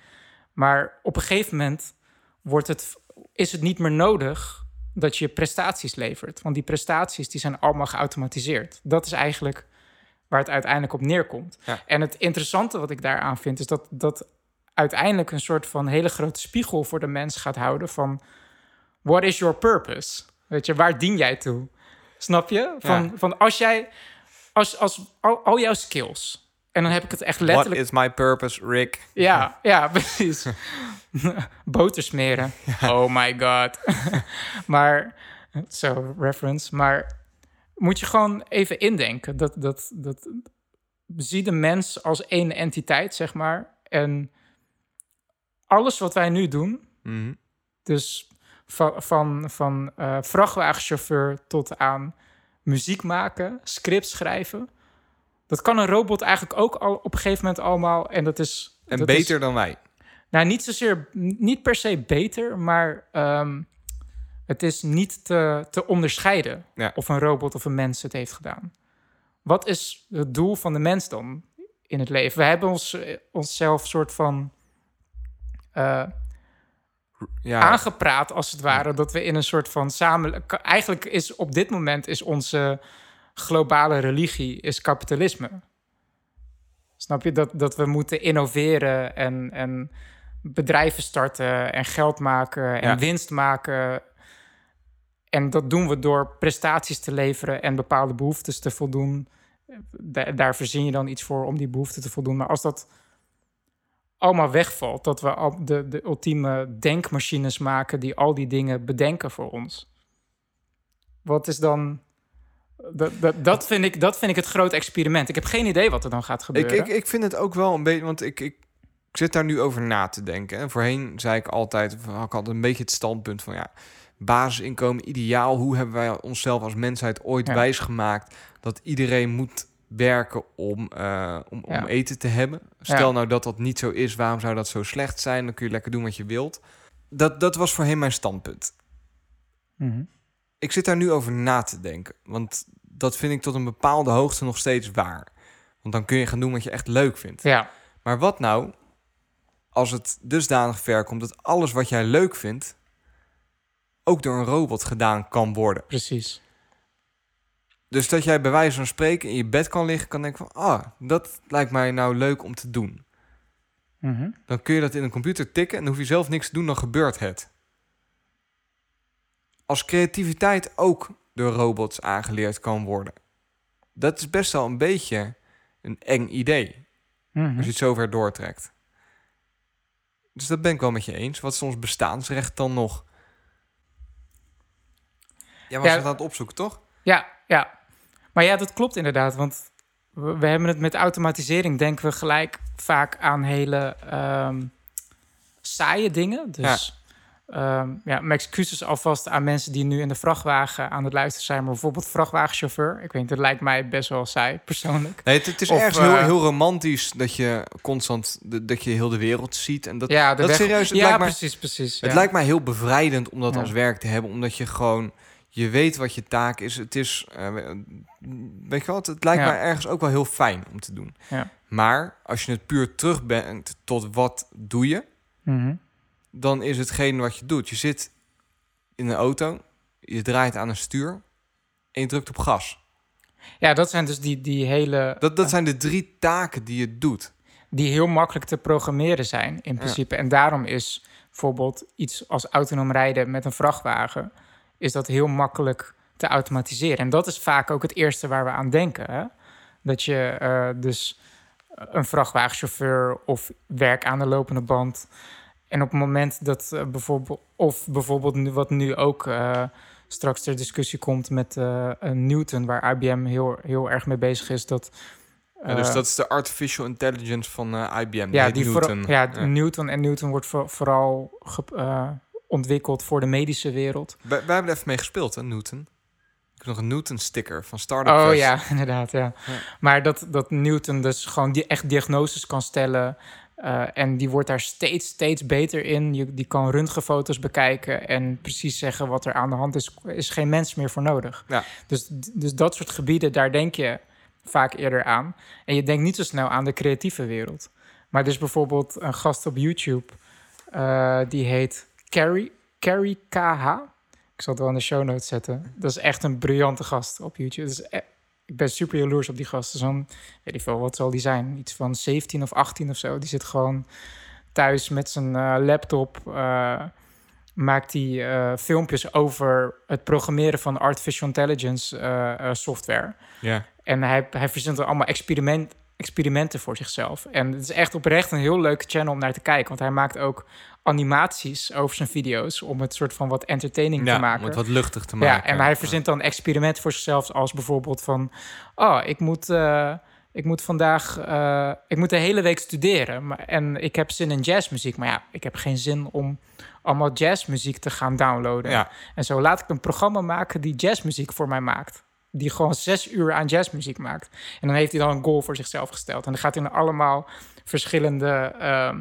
Maar op een gegeven moment wordt het, is het niet meer nodig dat je prestaties levert. Want die prestaties die zijn allemaal geautomatiseerd. Dat is eigenlijk waar het uiteindelijk op neerkomt. Ja. En het interessante wat ik daaraan vind... is dat dat uiteindelijk een soort van hele grote spiegel voor de mens gaat houden... van what is your purpose? Weet je, waar dien jij toe? Snap je? Van, Ja. van als jij... Als, als al, al jouw skills... En dan heb ik het echt What letterlijk... is my purpose, Rick? Ja, *laughs* ja, precies. *laughs* Boter smeren. Oh my god. *laughs* maar, zo, reference. Maar moet je gewoon even indenken. Dat, dat, dat, zie de mens als één entiteit, zeg maar. En alles wat wij nu doen, Mhm. dus van, van, van eh, vrachtwagenchauffeur tot aan muziek maken, scripts schrijven... Dat kan een robot eigenlijk ook al op een gegeven moment allemaal. En dat is. En dat is- beter dan wij. nou, niet zozeer, niet per se beter, maar ehm, het is niet te, te onderscheiden Ja. of een robot of een mens het heeft gedaan. Wat is het doel van de mens dan in het leven? We hebben ons, eh, onszelf soort van eh, Ja, aangepraat, als het ware, dat we in een soort van samen. Eigenlijk is op dit moment is onze globale religie is kapitalisme. Snap je dat, dat we moeten innoveren en, en bedrijven starten en geld maken en Ja. winst maken. En dat doen we door prestaties te leveren en bepaalde behoeftes te voldoen. Da- daar verzin je dan iets voor om die behoeften te voldoen. Maar als dat allemaal wegvalt, dat we al de, de ultieme denkmachines maken die al die dingen bedenken voor ons. Wat is dan. Dat, dat, dat, vind ik, dat vind ik het grote experiment. Ik heb geen idee wat er dan gaat gebeuren. ik, ik vind het ook wel een beetje... Want ik, ik, ik zit daar nu over na te denken. En voorheen zei ik altijd... had ik altijd een beetje het standpunt van... ja, basisinkomen, ideaal. Hoe hebben wij onszelf als mensheid ooit Ja. wijsgemaakt... dat iedereen moet werken om, eh, om, Ja. om eten te hebben? Stel Ja. nou dat dat niet zo is, waarom zou dat zo slecht zijn? Dan kun je lekker doen wat je wilt. Dat, dat was voorheen mijn standpunt. Mhm. Ik zit daar nu over na te denken. Want dat vind ik tot een bepaalde hoogte nog steeds waar. Want dan kun je gaan doen wat je echt leuk vindt. Ja, Maar wat nou als het dusdanig ver komt dat alles wat jij leuk vindt ook door een robot gedaan kan worden? precies. Dus dat jij bij wijze van spreken in je bed kan liggen, kan denken van, ah, dat lijkt mij nou leuk om te doen. Mhm. Dan kun je dat in een computer tikken en dan hoef je zelf niks te doen, dan gebeurt het. Als creativiteit ook door robots aangeleerd kan worden. Dat is best wel een beetje een eng idee, Mhm. als je het zover doortrekt. Dus dat ben ik wel met je eens. Wat is ons bestaansrecht dan nog? Jij was Ja. het aan het opzoeken, toch? Ja, ja. Maar ja, dat klopt inderdaad. Want we, we hebben het met automatisering, denken we gelijk vaak aan hele ehm, saaie dingen. Dus ja. ja, mijn excuses alvast aan mensen die nu in de vrachtwagen aan het luisteren zijn. Maar bijvoorbeeld vrachtwagenchauffeur. Ik weet niet, dat lijkt mij best wel saai, persoonlijk. Nee, het, het is ergens heel, eh, heel romantisch dat je constant de- dat je heel de wereld ziet. En dat, ja, dat weg- serieus, het ja, lijkt mij- precies, precies. het ja. lijkt mij heel bevrijdend om dat Ja. als werk te hebben. Omdat je gewoon, je weet wat je taak is. Het is, eh, weet je wat, het lijkt mij ergens ook wel heel fijn om te doen. Ja. Maar als je het puur terugbrengt tot wat doe je, Mhm. Dan is hetgeen wat je doet. Je zit in een auto, je draait aan een stuur en je drukt op gas. Ja, dat zijn dus die, die hele... Dat, dat zijn de drie taken die je doet. die heel makkelijk te programmeren zijn in principe. En daarom is bijvoorbeeld iets als autonoom rijden met een vrachtwagen... is dat heel makkelijk te automatiseren. En dat is vaak ook het eerste waar we aan denken. Hè? Dat je eh, dus een vrachtwagenchauffeur of werk aan de lopende band... en op het moment dat eh, bijvoorbeeld... of bijvoorbeeld nu, wat nu ook... eh, straks ter discussie komt met eh, Newton... waar IBM heel, heel erg mee bezig is... dat Ja, dus dat is de artificial intelligence van IBM. Ja, die Newton. Ja, Newton en Newton wordt voor- vooral ontwikkeld voor de medische wereld. Wij, wij hebben er even mee gespeeld, hè, Newton. Ik heb nog een Newton-sticker van Startup Oh ja, *laughs* inderdaad, ja. Ja. Maar dat, dat Newton dus gewoon die echt diagnoses kan stellen. Eh, en die wordt daar steeds, steeds beter in. Je, die kan röntgenfoto's bekijken en precies zeggen wat er aan de hand is. Er is geen mens meer voor nodig. Ja. Dus, dus dat soort gebieden, daar denk je vaak eerder aan. En je denkt niet zo snel aan de creatieve wereld. Maar dus bijvoorbeeld een gast op YouTube, eh, die heet Carrie, Carrie KH. Ik zal het wel in de show notes zetten. Dat is echt een briljante gast op YouTube. Dat is e- ik ben super jaloers op die gast. Dus dan, weet ik veel, wat zal die zijn? Iets van 17 of 18 of zo. Die zit gewoon thuis met zijn eh, laptop. eh, maakt hij eh, filmpjes over het programmeren van artificial intelligence software. Ja. En hij, hij verzint er allemaal experiment, experimenten voor zichzelf. En het is echt oprecht een heel leuke channel om naar te kijken. Want hij maakt ook animaties over zijn video's... om het soort van wat entertaining Ja, te maken. om het wat luchtig te maken. Ja, en hij verzint dan experimenten voor zichzelf als bijvoorbeeld van... oh, ik moet, eh, ik moet vandaag... eh, ik moet de hele week studeren maar, en ik heb zin in jazzmuziek. Maar ja, ik heb geen zin om allemaal jazzmuziek te gaan downloaden. Ja. En zo laat ik een programma maken die jazzmuziek voor mij maakt. Die gewoon zes uur aan jazzmuziek maakt. En dan heeft hij dan een goal voor zichzelf gesteld. En dan gaat hij naar allemaal verschillende ehm,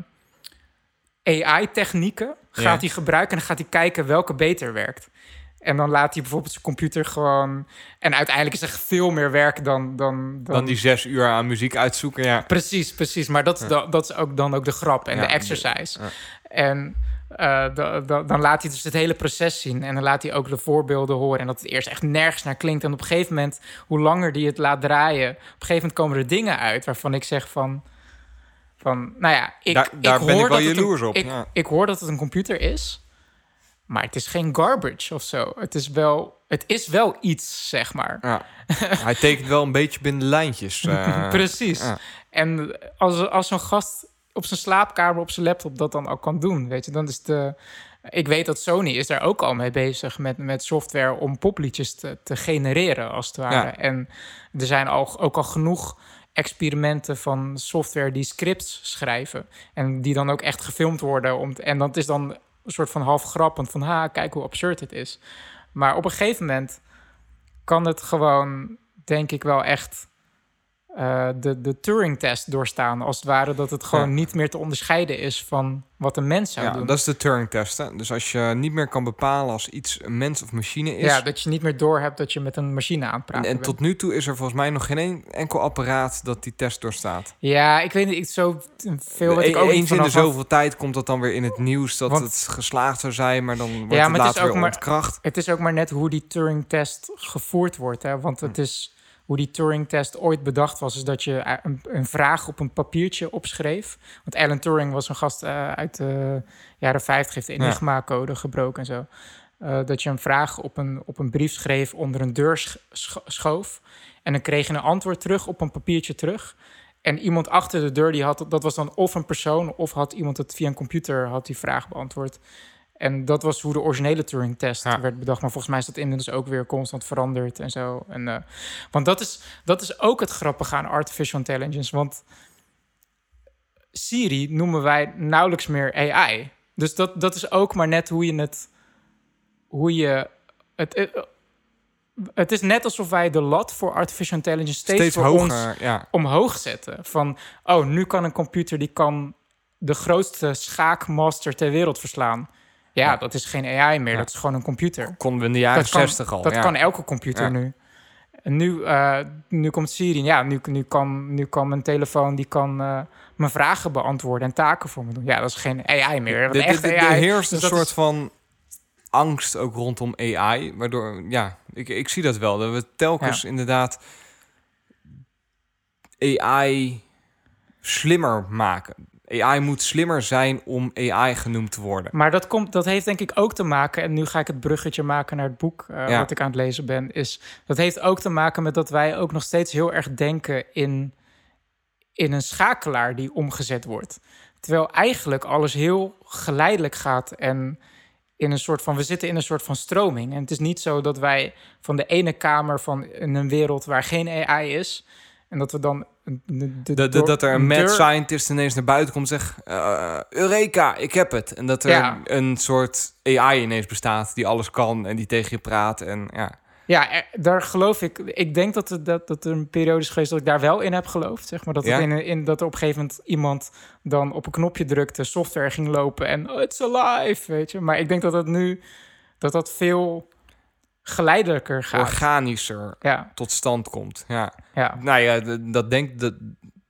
AI-technieken Ja. gaat hij gebruiken. En dan gaat hij kijken welke beter werkt. En dan laat hij bijvoorbeeld zijn computer gewoon... En uiteindelijk is er veel meer werk dan... Dan, dan, Dan die zes uur aan muziek uitzoeken, ja. Precies, precies. Maar dat, dat, dat is ook dan ook de grap en Ja, de exercise. ja. En eh, da- da- dan laat hij dus het hele proces zien. En dan laat hij ook de voorbeelden horen. En dat het eerst echt nergens naar klinkt. En op een gegeven moment, hoe langer die het laat draaien... op een gegeven moment komen er dingen uit waarvan ik zeg van... van nou ja, ik, Daar- daar ben ik hoor wel dat het jaloers een, op, Ik, ja. ik hoor dat het een computer is... Maar het is geen garbage of zo. Het is wel, het is wel iets, zeg maar. ja. *laughs* hij tekent wel een beetje binnen lijntjes. *laughs* eh. Precies. ja. En als, als zo'n gast op zijn slaapkamer op zijn laptop dat dan ook kan doen, weet je, dan is de. Ik weet dat Sony is daar ook al mee bezig met, met software om popliedjes te, te genereren, als het ware. En er zijn al, ook al genoeg experimenten van software die scripts schrijven. En die dan ook echt gefilmd worden. Om, en dat is dan een soort van half grappend van, ha, kijk hoe absurd het is. Maar op een gegeven moment kan het gewoon, denk ik wel echt eh, de, de Turing-test doorstaan. Als het ware dat het gewoon Ja. niet meer te onderscheiden is van wat een mens zou Ja, doen. dat is de Turing-test. hè. Dus als je niet meer kan bepalen als iets een mens of machine is. ja, dat je niet meer doorhebt dat je met een machine aan het en, tot nu toe is er volgens mij nog geen een- enkel apparaat dat die test doorstaat. Ja, ik weet niet, ik zo veel wat ik ook Eens in de zoveel tijd komt dat dan weer in het nieuws dat Want- het geslaagd zou zijn, maar dan wordt Ja, het maar het is later ook weer maar- ontkracht. Het is ook maar net hoe die Turing-test gevoerd wordt. Hè? Want Hm. het is hoe die Turing-test ooit bedacht was... is dat je een, een vraag op een papiertje opschreef. Want Alan Turing was een gast eh, uit de jaren 50... heeft de. Enigma-code gebroken en zo. Eh, dat je een vraag op een, op een brief schreef... onder een deur sch- scho- schoof. En dan kreeg je een antwoord terug op een papiertje terug... En iemand achter de deur, die had, dat was dan of een persoon... of had iemand het via een computer had die vraag beantwoord. En dat was hoe de originele Turing-test Ja. werd bedacht. Maar volgens mij is dat inmiddels ook weer constant veranderd en zo. En, eh, want dat is, dat is ook het grappige aan artificial intelligence. Want Siri noemen wij nauwelijks meer AI. Dus dat, dat is ook maar net hoe je het... Hoe je het, het, het is net alsof wij de lat voor artificial intelligence steeds, Steeds voor ons hoger, ja. omhoog zetten. Van, oh, nu kan een computer die kan de grootste schaakmaster ter wereld verslaan. Ja, Ja. dat is geen AI meer, Ja. dat is gewoon een computer. Konden we in de jaren kan, 60 al. Dat ja. kan elke computer nu. En nu, eh, nu komt Siri. Ja, nu, nu, kan, nu kan mijn telefoon die kan, eh, mijn vragen beantwoorden en taken voor me doen. Ja, dat is geen AI meer. Er een echte er AI. heerst dus een soort is- van angst ook rondom AI. Waardoor, ja, ik, ik zie dat wel. Dat we telkens inderdaad AI slimmer maken. AI moet slimmer zijn om AI genoemd te worden. Maar dat, komt, dat heeft denk ik ook te maken, en nu ga ik het bruggetje maken naar het boek eh, Ja. wat ik aan het lezen ben, is dat heeft ook te maken met dat wij ook nog steeds heel erg denken in, in een schakelaar die omgezet wordt. Terwijl eigenlijk alles heel geleidelijk gaat en in een soort van, we zitten in een soort van stroming. En het is niet zo dat wij van de ene kamer van in een wereld waar geen AI is, en dat we dan een- de, de- Dat, er een mad scientist ineens naar buiten komt en zegt... eh, Eureka, ik heb het. En dat er Ja. een soort AI ineens bestaat die alles kan en die tegen je praat. En ja, Ja, er- daar geloof ik. Ik denk dat, het, dat, dat er een periode is geweest dat ik daar wel in heb geloofd. Zeg maar dat, Ja? in, in, dat er op een gegeven moment iemand dan op een knopje drukte, software ging lopen en oh, it's alive, weet je. Maar ik denk dat dat nu dat dat veel geleidelijker gaat. organischer Ja, tot stand komt. Ja. ja, Nou ja, dat denk dat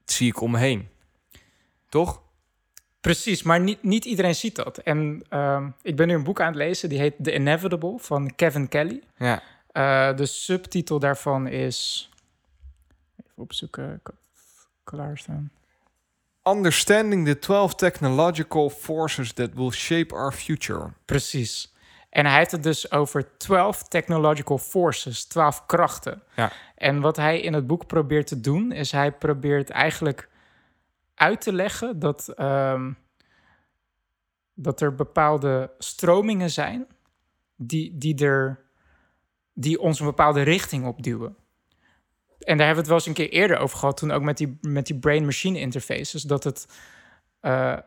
zie ik om me heen. Toch? precies. Maar niet, niet iedereen ziet dat. En ehm, ik ben nu een boek aan het lezen, die heet The Inevitable van Kevin Kelly. Ja. Eh, de subtitel daarvan is. Even opzoeken. Klaarstaan. Understanding the 12 technological forces that will shape our future. Precies. En hij heeft het dus over 12 technological forces, 12 krachten. Ja. En wat hij in het boek probeert te doen, is hij probeert eigenlijk uit te leggen dat, ehm, dat er bepaalde stromingen zijn die, die, er, die ons een bepaalde richting opduwen. En daar hebben we het wel eens een keer eerder over gehad, toen ook met die, met die brain-machine interfaces, dat het eh,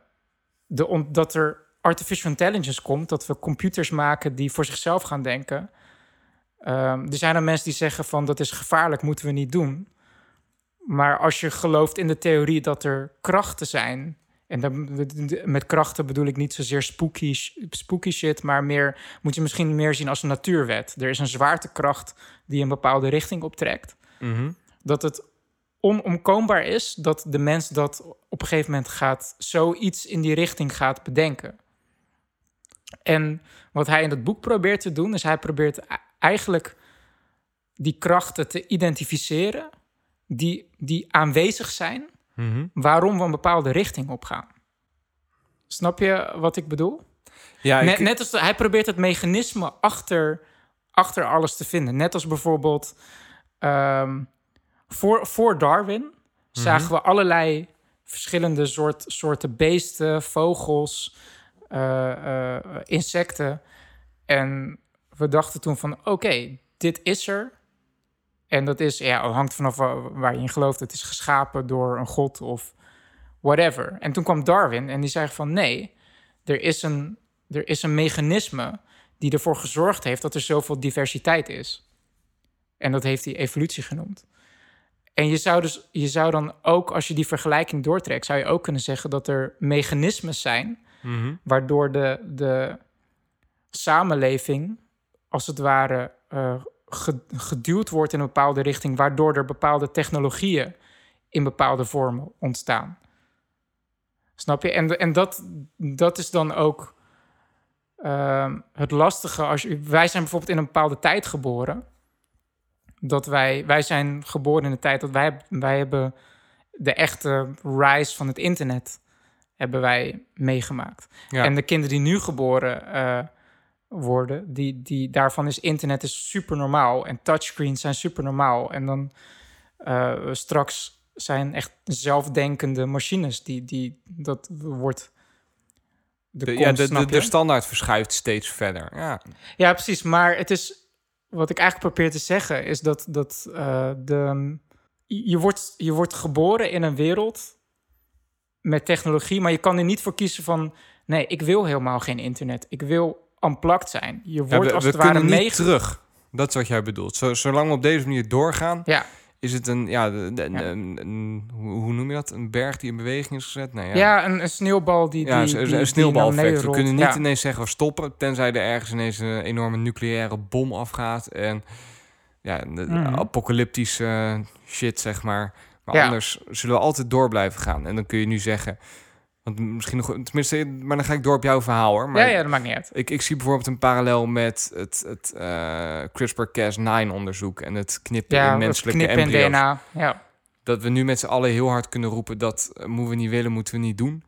de, dat er artificial intelligence komt, dat we computers maken die voor zichzelf gaan denken. Ehm, er zijn dan mensen die zeggen van dat is gevaarlijk, moeten we niet doen. Maar als je gelooft in de theorie dat er krachten zijn, en dan, met krachten bedoel ik niet zozeer spooky, spooky shit, maar meer moet je misschien meer zien als een natuurwet. Er is een zwaartekracht die een bepaalde richting optrekt dat het onomkoombaar is dat de mens dat op een gegeven moment gaat zoiets in die richting gaat bedenken. En wat hij in het boek probeert te doen, is hij probeert e- eigenlijk die krachten te identificeren die, die aanwezig zijn, Mhm. waarom we een bepaalde richting op gaan. Snap je wat ik bedoel? Ja, Net, ik, net als de- hij probeert het mechanisme achter, achter alles te vinden. Net als bijvoorbeeld ehm, voor, voor Darwin zagen we allerlei verschillende soort, soorten beesten, vogels, insecten. En we dachten toen van oké, dit is er. En dat is, ja, hangt vanaf wa- waar je in gelooft. Het is geschapen door een god of whatever. En toen kwam Darwin en die zei van nee, er is een, er is een mechanisme die ervoor gezorgd heeft dat er zoveel diversiteit is. En dat heeft hij evolutie genoemd. En je zou, dus, je zou dan ook, als je die vergelijking doortrekt, zou je ook kunnen zeggen dat er mechanismes zijn Mhm. waardoor de, de samenleving, als het ware, eh, ge- geduwd wordt in een bepaalde richting, waardoor er bepaalde technologieën in bepaalde vormen ontstaan. Snap je? En, en dat, dat is dan ook ehm, het lastige. Als je, wij zijn bijvoorbeeld in een bepaalde tijd geboren. Dat wij, wij zijn geboren in de tijd dat wij, wij hebben de echte rise van het internet hebben wij meegemaakt. Ja. En de kinderen die nu geboren eh, worden, die, die, daarvan is internet is super normaal. En touchscreens zijn super normaal. En dan eh, straks zijn echt zelfdenkende machines die, die dat wordt. De, De, komst, ja, de, de, standaard verschuift steeds verder. Ja, Ja, precies. Maar het is. Wat ik eigenlijk probeer te zeggen is dat, dat eh, de, je, wordt, je wordt geboren in een wereld met technologie, maar je kan er niet voor kiezen van. Nee, ik wil helemaal geen internet. Ik wil unplugged zijn. Je wordt Ja, we als we het ware kunnen niet mee. terug. Dat is wat jij bedoelt. Zo, zolang we op deze manier doorgaan, Ja, is het een, ja, de- de- Ja. een, een- hoe, noem je dat? Een berg die in beweging is gezet? Nee, ja. ja. een, een sneeuwbal die. Ja, die, een- die- een die sneeuwbaleffect. naar We kunnen niet ineens zeggen we stoppen, tenzij er ergens ineens een enorme nucleaire bom afgaat en ja, de- Mhm. apocalyptische shit zeg maar. Maar Ja. anders zullen we altijd door blijven gaan. En dan kun je nu zeggen, want misschien nog, tenminste, maar dan ga ik door op jouw verhaal hoor. Maar ja, ja, dat maakt niet uit. Ik, ik zie bijvoorbeeld een parallel met het, het eh, CRISPR-Cas9-onderzoek en het knippen Ja, in menselijke knippen in. DNA. Ja. Dat we nu met z'n allen heel hard kunnen roepen dat eh, moeten we niet willen, moeten we niet doen.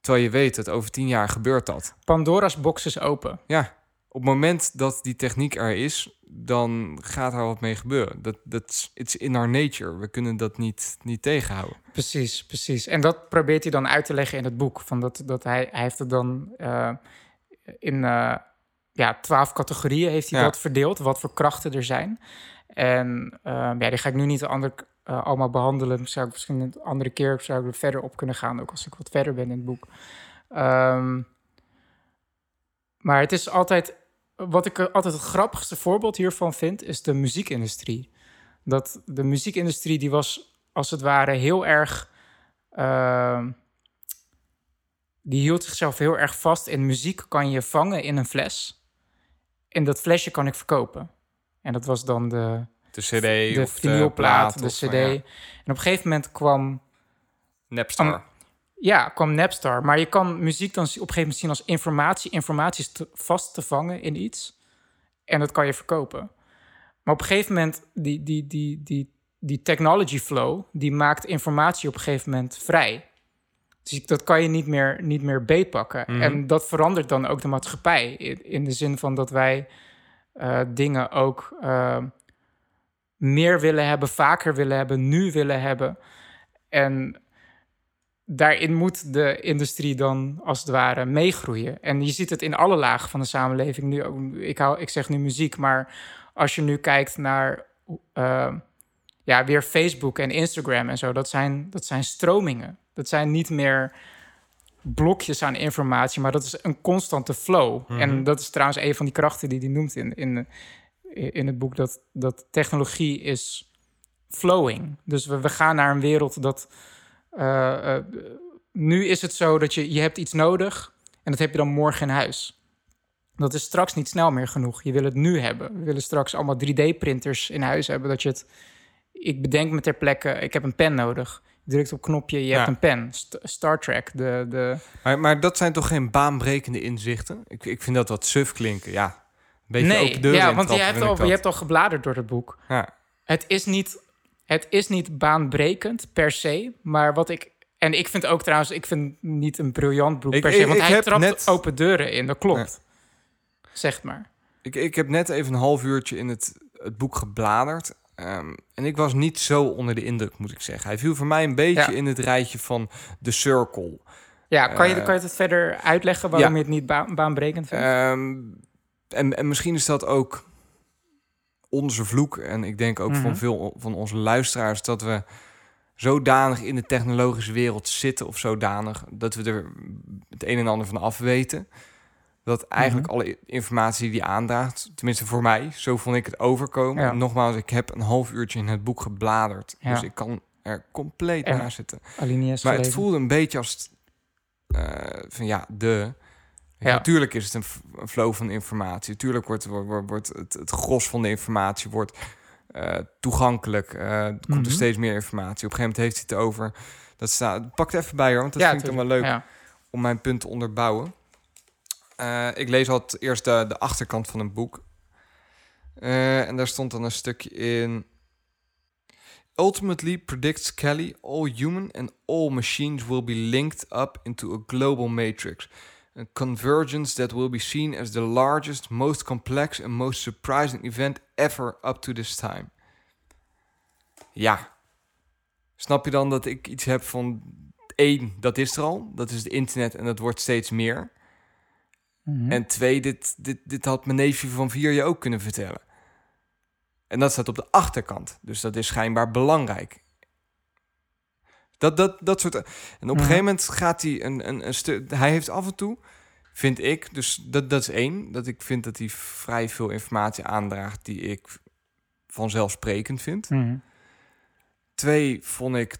Terwijl je weet dat over tien jaar gebeurt dat. Pandora's box is open. Ja, op het moment dat die techniek er is, dan gaat er wat mee gebeuren. Dat dat it's in our nature. We kunnen dat niet, niet tegenhouden. Precies, precies. En dat probeert hij dan uit te leggen in het boek. Van dat, dat hij, hij heeft het dan eh, in eh, ja, twaalf categorieën heeft hij Ja. dat verdeeld, wat voor krachten er zijn. En eh, ja, die ga ik nu niet ander, allemaal behandelen. Zou ik misschien een andere keer zou ik er verder op kunnen gaan, ook als ik wat verder ben in het boek. Ehm, maar het is altijd, wat ik er altijd het grappigste voorbeeld hiervan vind, is de muziekindustrie. Dat de muziekindustrie die was als het ware heel erg. ehm, die hield zichzelf heel erg vast in muziek kan je vangen in een fles. En dat flesje kan ik verkopen. En dat was dan de, De CD de of de plaat de cd. eh, ja, En op een gegeven moment kwam Napster. Am- ja, kwam Napstar. Maar je kan muziek dan op een gegeven moment zien als informatie. Informatie is te- vast te vangen in iets. En dat kan je verkopen. Maar op een gegeven moment, die, die, die, die, die technology flow, die maakt informatie op een gegeven moment vrij. Dus dat kan je niet meer, niet meer beetpakken. Mhm. En dat verandert dan ook de maatschappij. In, in de zin van dat wij eh, dingen ook eh, meer willen hebben, vaker willen hebben, nu willen hebben. En daarin moet de industrie dan als het ware meegroeien. En je ziet het in alle lagen van de samenleving. Nu, ik, hou, ik zeg nu muziek, maar als je nu kijkt naar eh, ja, weer Facebook en Instagram en zo, dat zijn, dat zijn stromingen. Dat zijn niet meer blokjes aan informatie, maar dat is een constante flow. En dat is trouwens een van die krachten die hij noemt in, in, in het boek, dat, dat technologie is flowing. Dus we, we gaan naar een wereld dat eh, eh, nu is het zo dat je, je hebt iets nodig en dat heb je dan morgen in huis. Dat is straks niet snel meer genoeg. Je wil het nu hebben. We willen straks allemaal 3D-printers in huis hebben. Dat je het. Ik bedenk me ter plekke, ik heb een pen nodig. Je drukt op knopje, je Ja. hebt een pen. St- Star Trek, de, de, Maar, maar dat zijn toch geen baanbrekende inzichten? Ik, ik vind dat wat suf klinken. Ja, een beetje nee, open deuren ja, want je hebt, al, je hebt al gebladerd door het boek. Ja. Het is niet, het is niet baanbrekend per se, maar wat ik en ik vind ook trouwens, ik vind niet een briljant boek Ik- per se, want ik hij heb trapt net- open deuren in. Dat klopt. Zeg maar. Ik, ik heb net even een half uurtje in het, het boek gebladerd. ehm, en ik was niet zo onder de indruk, moet ik zeggen. Hij viel voor mij een beetje Ja. in het rijtje van The Circle. Ja, kan je, Eh, kan je het verder uitleggen waarom ja. je het niet baan, baanbrekend vindt? Ehm, en, en misschien is dat ook onze vloek. En ik denk ook Mhm. van veel van onze luisteraars dat we zodanig in de technologische wereld zitten of zodanig dat we er het een en ander van af weten. Dat eigenlijk alle i- informatie die aandraagt, tenminste voor mij, zo vond ik het overkomen. Ja. En nogmaals, ik heb een half uurtje in het boek gebladerd. Ja. Dus ik kan er compleet Ja. naast zitten. Maar het voelde een beetje als eh, van ja, de. Ja. Natuurlijk is het een, flow van informatie. Natuurlijk wordt, wordt, wordt het, het gros van de informatie wordt, eh, toegankelijk. Eh, er komt Mhm. er steeds meer informatie. Op een gegeven moment heeft hij het over. Dat staat. Pak het even bij hoor, want dat Ja, vind ik dan wel leuk om mijn punt te onderbouwen. Eh, ik lees altijd eerst de, de achterkant van een boek. En daar stond dan een stukje in. Ultimately predicts Kelly, all human and all machines will be linked up into a global matrix. A convergence that will be seen as the largest, most complex and most surprising event ever up to this time. Ja. Snap je dan dat ik iets heb van één, dat is er al. Dat is het internet en dat wordt steeds meer. Mhm. En twee, dit, dit, dit had mijn neefje van vier je ook kunnen vertellen. En dat staat op de achterkant. Dus dat is schijnbaar belangrijk. Dat, dat, dat soort... En op een Mhm. gegeven moment gaat hij een, een, een stuk... Hij heeft af en toe, vind ik... Dus dat, dat is één. Dat ik vind dat hij vrij veel informatie aandraagt... die ik vanzelfsprekend vind. Mhm. Twee vond ik.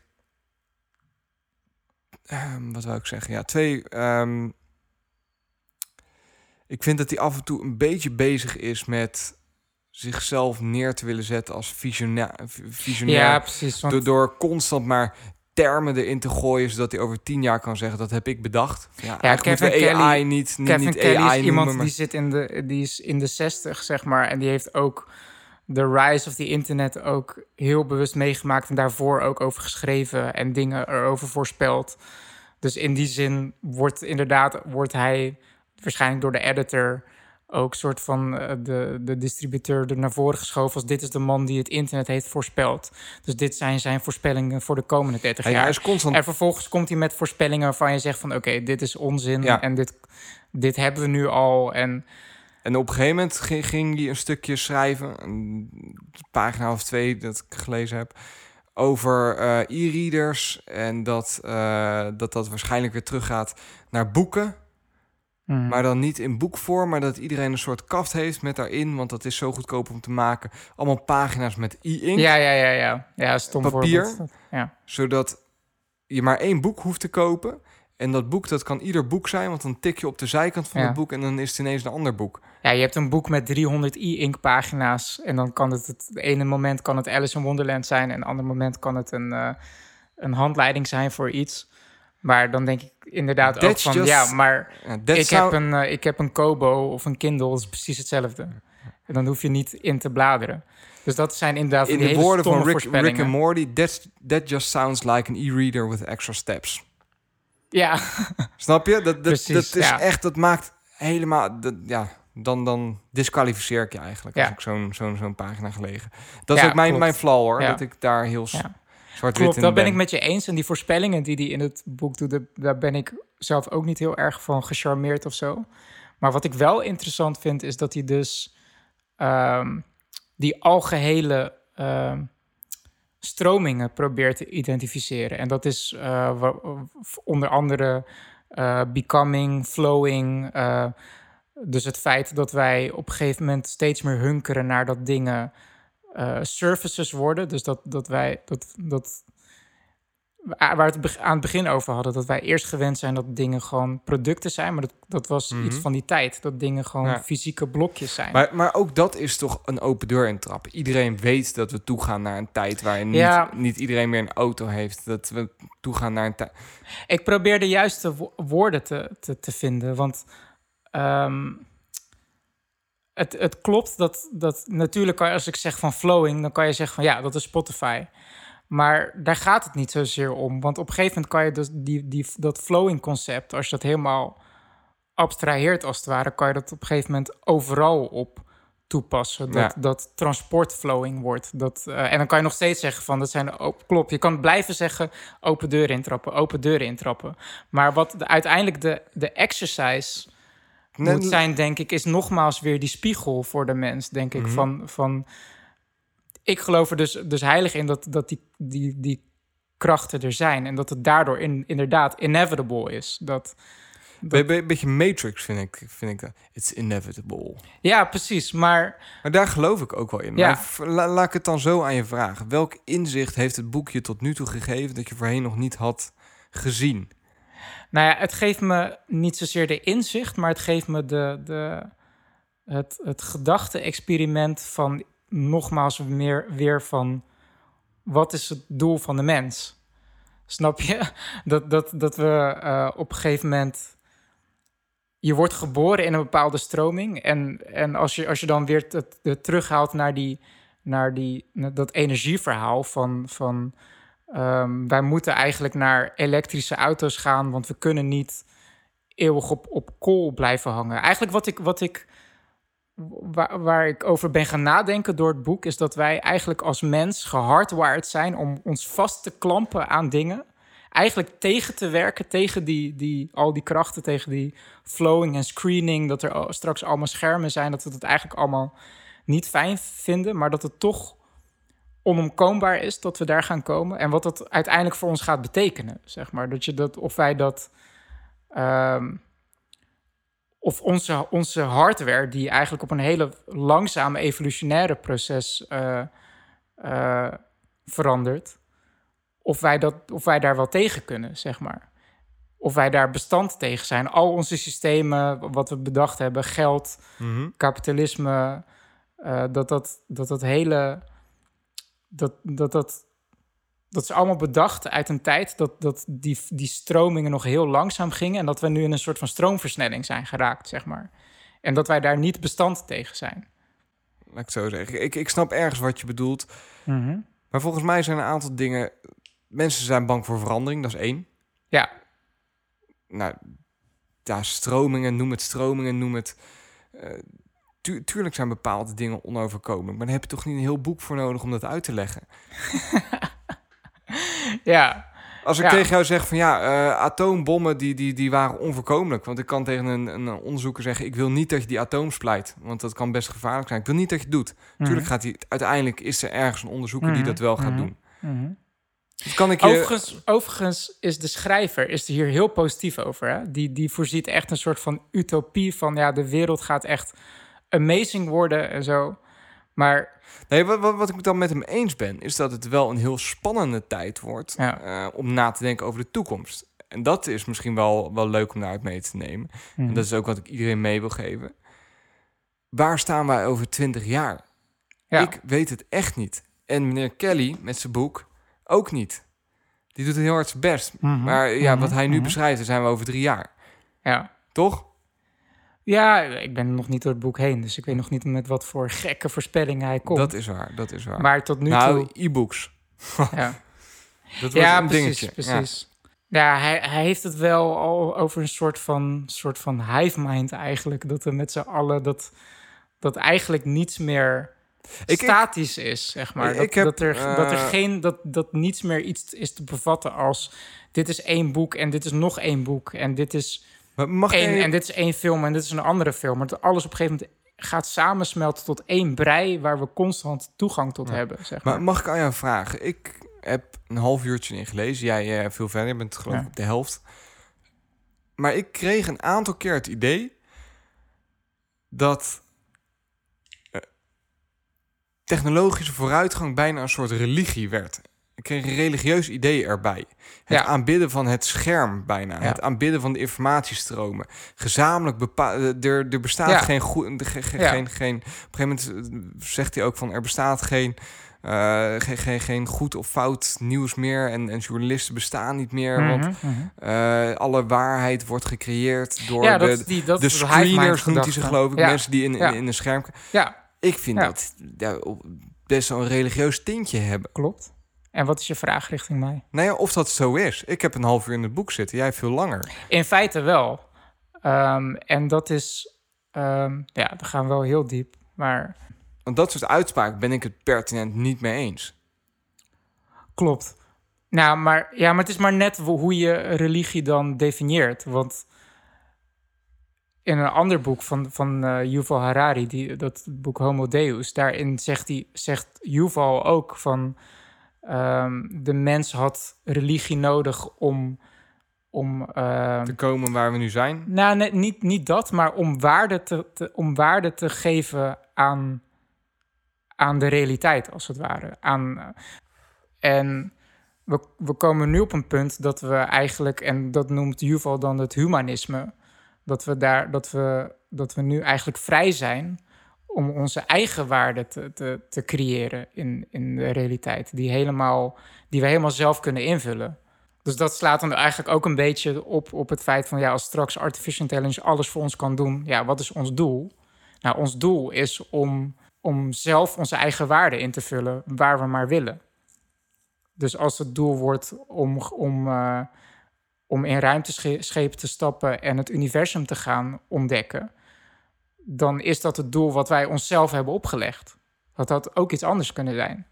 ehm, wat wou ik zeggen? Ja, twee. ehm, ik vind dat hij af en toe een beetje bezig is met zichzelf neer te willen zetten als visiona- v- visionair. Ja, precies. Want door, door constant maar termen erin te gooien, zodat hij over tien jaar kan zeggen dat heb ik bedacht. Ja, eigenlijk Kevin Kelly- AI niet, niet, Kevin niet Kelly AI iemand maar- die zit in de, die is in de 60, zeg maar. En die heeft ook de rise of the internet ook heel bewust meegemaakt. En daarvoor ook over geschreven en dingen erover voorspeld. Dus in die zin wordt inderdaad, wordt hij waarschijnlijk door de editor ook soort van eh, de, de distributeur er naar voren geschoven als dit is de man die het internet heeft voorspeld. Dus dit zijn zijn voorspellingen voor de komende 30 Hij, jaar. hij is constant En vervolgens komt hij met voorspellingen waarvan je zegt van... oké, dit is onzin Ja. en dit, dit hebben we nu al. En En op een gegeven moment ging, ging hij een stukje schrijven, een pagina of twee dat ik gelezen heb, over eh, e-readers en dat, eh, dat dat waarschijnlijk weer teruggaat naar boeken, Mhm. maar dan niet in boekvorm, maar dat iedereen een soort kaft heeft met daarin, want dat is zo goedkoop om te maken. Allemaal pagina's met e-ink, ja, ja, ja, ja. Ja, stom Papier. Ja. zodat je maar één boek hoeft te kopen. En dat boek, dat kan ieder boek zijn, want dan tik je op de zijkant van Ja. het boek en dan is het ineens een ander boek. ja, je hebt een boek met 300 e-ink pagina's... en dan kan het het ene moment kan het Alice in Wonderland zijn... en het andere moment kan het een, eh, een handleiding zijn voor iets... Maar dan denk ik inderdaad ook That's van... just- ja, maar ik, sound- heb een, eh, ik heb een Kobo of een Kindle, dat is precies hetzelfde. En dan hoef je niet in te bladeren. Dus dat zijn inderdaad van In de hele woorden van Rick, Rick and Morty, that's, that just sounds like an e-reader with extra steps. Ja, *laughs* Snap je? Dat, dat, Precies, dat is ja. echt, dat maakt helemaal, dat, ja, dan, dan disqualificeer ik je eigenlijk als ik zo'n zo'n zo'n pagina gelegen. Dat is ook mijn, klopt. mijn flaw hoor, dat ik daar heel klopt. Dat ben ik met je eens. En die voorspellingen die hij in het boek doet, daar ben ik zelf ook niet heel erg van gecharmeerd of zo. Maar wat ik wel interessant vind, is dat hij dus ehm, die algehele ehm, stromingen probeert te identificeren. En dat is eh, onder andere eh, becoming, flowing. eh, dus het feit dat wij op een gegeven moment steeds meer hunkeren naar dat dingen eh, services worden. Dus dat, dat wij dat, dat waar we het aan het begin over hadden, dat wij eerst gewend zijn dat dingen gewoon producten zijn, maar dat, dat was Mhm. iets van die tijd, dat dingen gewoon Ja. fysieke blokjes zijn. Maar, maar ook dat is toch een open deur intrappen. Iedereen weet dat we toegaan naar een tijd waarin Ja. niet, niet iedereen meer een auto heeft. Dat we toegaan naar een tijd. Ik probeer de juiste wo- woorden te, te, te vinden, want ehm, het, het klopt dat, dat natuurlijk, als ik zeg van flowing, dan kan je zeggen van ja, dat is Spotify. Maar daar gaat het niet zozeer om, want op een gegeven moment kan je dus die, die, dat flowing concept, als je dat helemaal abstraheert als het ware, kan je dat op een gegeven moment overal op toepassen. Dat, Ja. dat transport flowing wordt. Dat, eh, en dan kan je nog steeds zeggen van dat zijn op, klopt. Je kan blijven zeggen open deuren intrappen, open deuren intrappen. Maar wat de, uiteindelijk de, de exercise Nee, moet zijn, denk ik, is nogmaals weer die spiegel voor de mens, denk ik. Mhm. Van, van ik geloof er dus, dus heilig in dat, dat die, die, die krachten er zijn en dat het daardoor in, inderdaad inevitable is. Dat, Be- be- beetje Matrix vind ik, vind ik dat. It's inevitable. Ja, precies. Maar Maar daar geloof ik ook wel in. Ja. Maar la- laat ik het dan zo aan je vragen. Welk inzicht heeft het boekje tot nu toe gegeven dat je voorheen nog niet had gezien? Nou ja, het geeft me niet zozeer de inzicht, maar het geeft me de, de, het, het gedachte-experiment van nogmaals meer weer van wat is het doel van de mens? Snap je? *laughs* Dat, dat, dat we eh, op een gegeven moment. Je wordt geboren in een bepaalde stroming. En, en als, je, als je dan weer het, het terughaalt naar, die, naar, die, dat energieverhaal van. van Ehm, wij moeten eigenlijk naar elektrische auto's gaan, want we kunnen niet eeuwig op, op kool blijven hangen. Eigenlijk wat ik, wat ik waar, waar ik over ben gaan nadenken door het boek, is dat wij eigenlijk als mens gehardwired zijn om ons vast te klampen aan dingen. Eigenlijk tegen te werken, tegen die, die, al die krachten, tegen die flowing en screening, dat er straks allemaal schermen zijn, dat we het eigenlijk allemaal niet fijn vinden, maar dat het toch onomkoombaar is dat we daar gaan komen. En wat dat uiteindelijk voor ons gaat betekenen, zeg maar. Dat je dat, of wij dat. ehm, of onze, onze hardware, die eigenlijk op een hele langzame evolutionaire proces eh, eh, verandert. Of wij, dat, of wij daar wel tegen kunnen, zeg maar. Of wij daar bestand tegen zijn. Al onze systemen, wat we bedacht hebben, geld, kapitalisme, eh, dat, dat, dat dat hele. Dat, dat, dat, dat is allemaal bedacht uit een tijd dat, dat die, die stromingen nog heel langzaam gingen. En dat we nu in een soort van stroomversnelling zijn geraakt, zeg maar. En dat wij daar niet bestand tegen zijn. Laat ik zo zeggen. Ik, ik snap ergens wat je bedoelt. Maar volgens mij zijn een aantal dingen... Mensen zijn bang voor verandering, dat is één. Ja, Nou, ja, stromingen, noem het stromingen, noem het... eh, tu- tuurlijk zijn bepaalde dingen onoverkomelijk. Maar daar heb je toch niet een heel boek voor nodig om dat uit te leggen. *laughs* ja, Als ik Ja. tegen jou zeg van ja, eh, atoombommen die, die, die waren onvoorkomelijk. Want ik kan tegen een, een onderzoeker zeggen, ik wil niet dat je die atoom splijt. Want dat kan best gevaarlijk zijn. Ik wil niet dat je het doet. Tuurlijk gaat hij, uiteindelijk is er ergens een onderzoeker die Mhm, dat wel gaat mhm, doen. mhm. Dus kan ik je... Overigens, overigens is de schrijver is er hier heel positief over. Hè? Die, die voorziet echt een soort van utopie van... ja, de wereld gaat echt amazing worden en zo. Maar Nee, wat, wat, wat ik dan met hem eens ben, is dat het wel een heel spannende tijd wordt Ja. eh, om na te denken over de toekomst. En dat is misschien wel, wel leuk om daaruit mee te nemen. En dat is ook wat ik iedereen mee wil geven. Waar staan wij over twintig jaar? ja, Ik weet het echt niet. En meneer Kelly met zijn boek ook niet. Die doet het heel hard zijn best. Mhm, Maar ja, mhm, wat hij nu mhm. beschrijft, daar zijn we over drie jaar. ja. Toch? Ja, ik ben nog niet door het boek heen... dus ik weet nog niet met wat voor gekke voorspellingen hij komt. Dat is waar, dat is waar. maar tot nu nou, toe... e-books. Ja. *laughs* Dat wordt Ja, een precies, dingetje. precies. Ja, hij, hij heeft het wel al over een soort van, soort van hive mind eigenlijk. Dat we met z'n allen, dat, dat eigenlijk niets meer ik- statisch is, zeg maar. Ik Dat, heb, dat, er, dat er eh, geen, dat, dat niets meer iets is te bevatten als... dit is één boek en dit is nog één boek en dit is Maar Mag en dit is één film en dit is een andere film. Maar alles op een gegeven moment gaat samensmelten tot één brei... waar we constant toegang tot hebben, zeg maar. Maar mag ik aan jou vragen? Ik heb een half uurtje in gelezen. Jij eh, veel verder, je bent geloof ik Ja. op de helft. Maar ik kreeg een aantal keer het idee dat eh, technologische vooruitgang bijna een soort religie werd. Ik kreeg een religieus idee erbij. Het Ja. aanbidden van het scherm bijna. Ja. Het aanbidden van de informatiestromen. Gezamenlijk bepa- eh, er, er bestaat Ja. geen goed... ge- ge- Ja. geen, geen, op een gegeven moment eh, zegt hij ook van... er bestaat geen, eh, geen, geen, geen goed of fout nieuws meer... en, en journalisten bestaan niet meer... want Mhm, mhm. eh, alle waarheid wordt gecreëerd door Ja, de, dat, is die, dat de screeners, noemt hij ze geloof ik. Ja. Mensen die in, in, Ja. in een scherm... Ja, Ik vind dat best wel een religieus tintje hebben. klopt. En wat is je vraag richting mij? Nou ja, of dat zo is. Ik heb een half uur in het boek zitten. Jij veel langer. In feite wel. Ehm, en dat is... ehm, ja, we gaan wel heel diep. Maar Want dat soort uitspraken ben ik het pertinent niet mee eens. klopt. Nou, maar, ja, maar het is maar net hoe je religie dan definieert. Want in een ander boek van, van eh, Yuval Harari, die, dat boek Homo Deus... daarin zegt, hij, zegt Yuval ook van... ehm, de mens had religie nodig om, om eh, Te komen waar we nu zijn. nou, nee, niet, niet dat, maar om waarde te, te- om waarde te geven aan, aan de realiteit, als het ware. Aan, eh, en we, we komen nu op een punt dat we eigenlijk, en dat noemt Yuval dan het humanisme, dat we, daar, dat we, dat we nu eigenlijk vrij zijn om onze eigen waarde te, te, te creëren in, in de realiteit, die, helemaal, die we helemaal zelf kunnen invullen. Dus dat slaat dan eigenlijk ook een beetje op, op het feit van... ja, als straks artificial intelligence alles voor ons kan doen... ja, wat is ons doel? Nou, ons doel is om, om zelf onze eigen waarde in te vullen... waar we maar willen. Dus als het doel wordt om, om, eh, om in ruimteschepen te stappen... en het universum te gaan ontdekken... dan is dat het doel wat wij onszelf hebben opgelegd. Dat had ook iets anders kunnen zijn.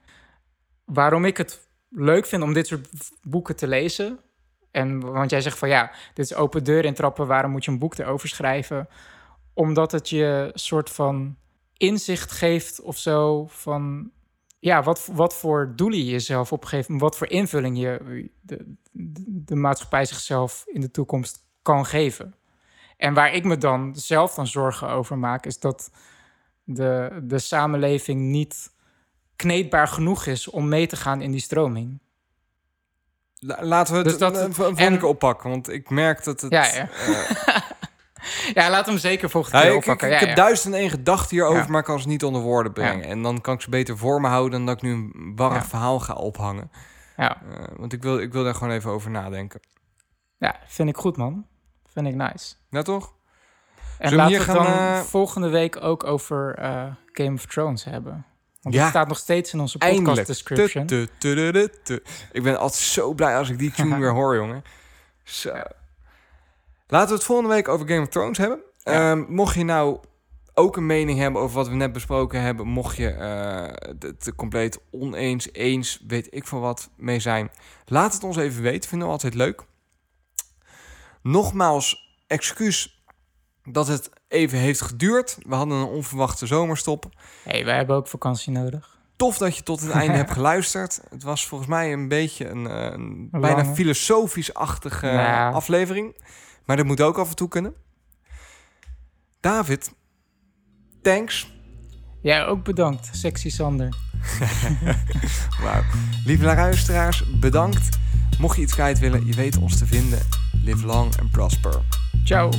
Waarom ik het leuk vind om dit soort boeken te lezen. En want jij zegt van ja, dit is open deur intrappen, waarom moet je een boek erover schrijven? Omdat het je soort van inzicht geeft of zo van ja, wat, wat voor doelen je jezelf opgeeft, en wat voor invulling je de, de, de maatschappij zichzelf in de toekomst kan geven. En waar ik me dan zelf dan zorgen over maak, is dat de, de samenleving niet kneedbaar genoeg is om mee te gaan in die stroming. La- Laten we het Dus dat- en- keer oppakken, want ik merk dat het... Ja, ja. eh, *laughs* Ja, laat hem zeker volgende ja, keer ik, ik, oppakken. ik Ja, heb ja. duizend en één gedachten hierover, Ja. maar kan ze niet onder woorden brengen. Ja. En dan kan ik ze beter voor me houden dan dat ik nu een warrig Ja. verhaal ga ophangen. Ja. Eh, want ik wil, ik wil daar gewoon even over nadenken. ja, vind ik goed, man. Vind ik nice. Ja, toch? En Zullen laten we het dan eh, volgende week ook over eh, Game of Thrones hebben. Want Ja. het staat nog steeds in onze podcast Eindelijk. description. Tu. Ik ben altijd zo blij als ik die tune *laughs* weer hoor, jongen. Zo. Laten we het volgende week over Game of Thrones hebben. Ja. Ehm, mocht je nou ook een mening hebben over wat we net besproken hebben, mocht je eh, het compleet oneens, eens, weet ik van wat mee zijn, laat het ons even weten. Vinden we altijd leuk. Nogmaals, excuus dat het even heeft geduurd. We hadden een onverwachte zomerstop. hey, wij hebben ook vakantie nodig. Tof dat je tot het einde hebt *laughs* geluisterd. Het was volgens mij een beetje een, eh, een bijna filosofisch-achtige Ja. aflevering. Maar dat moet ook af en toe kunnen. David, thanks. Jij ook bedankt, sexy Sander. *laughs* Lieve luisteraars, bedankt. Mocht je iets kwijt willen, je weet ons te vinden. Live long and prosper. Ciao.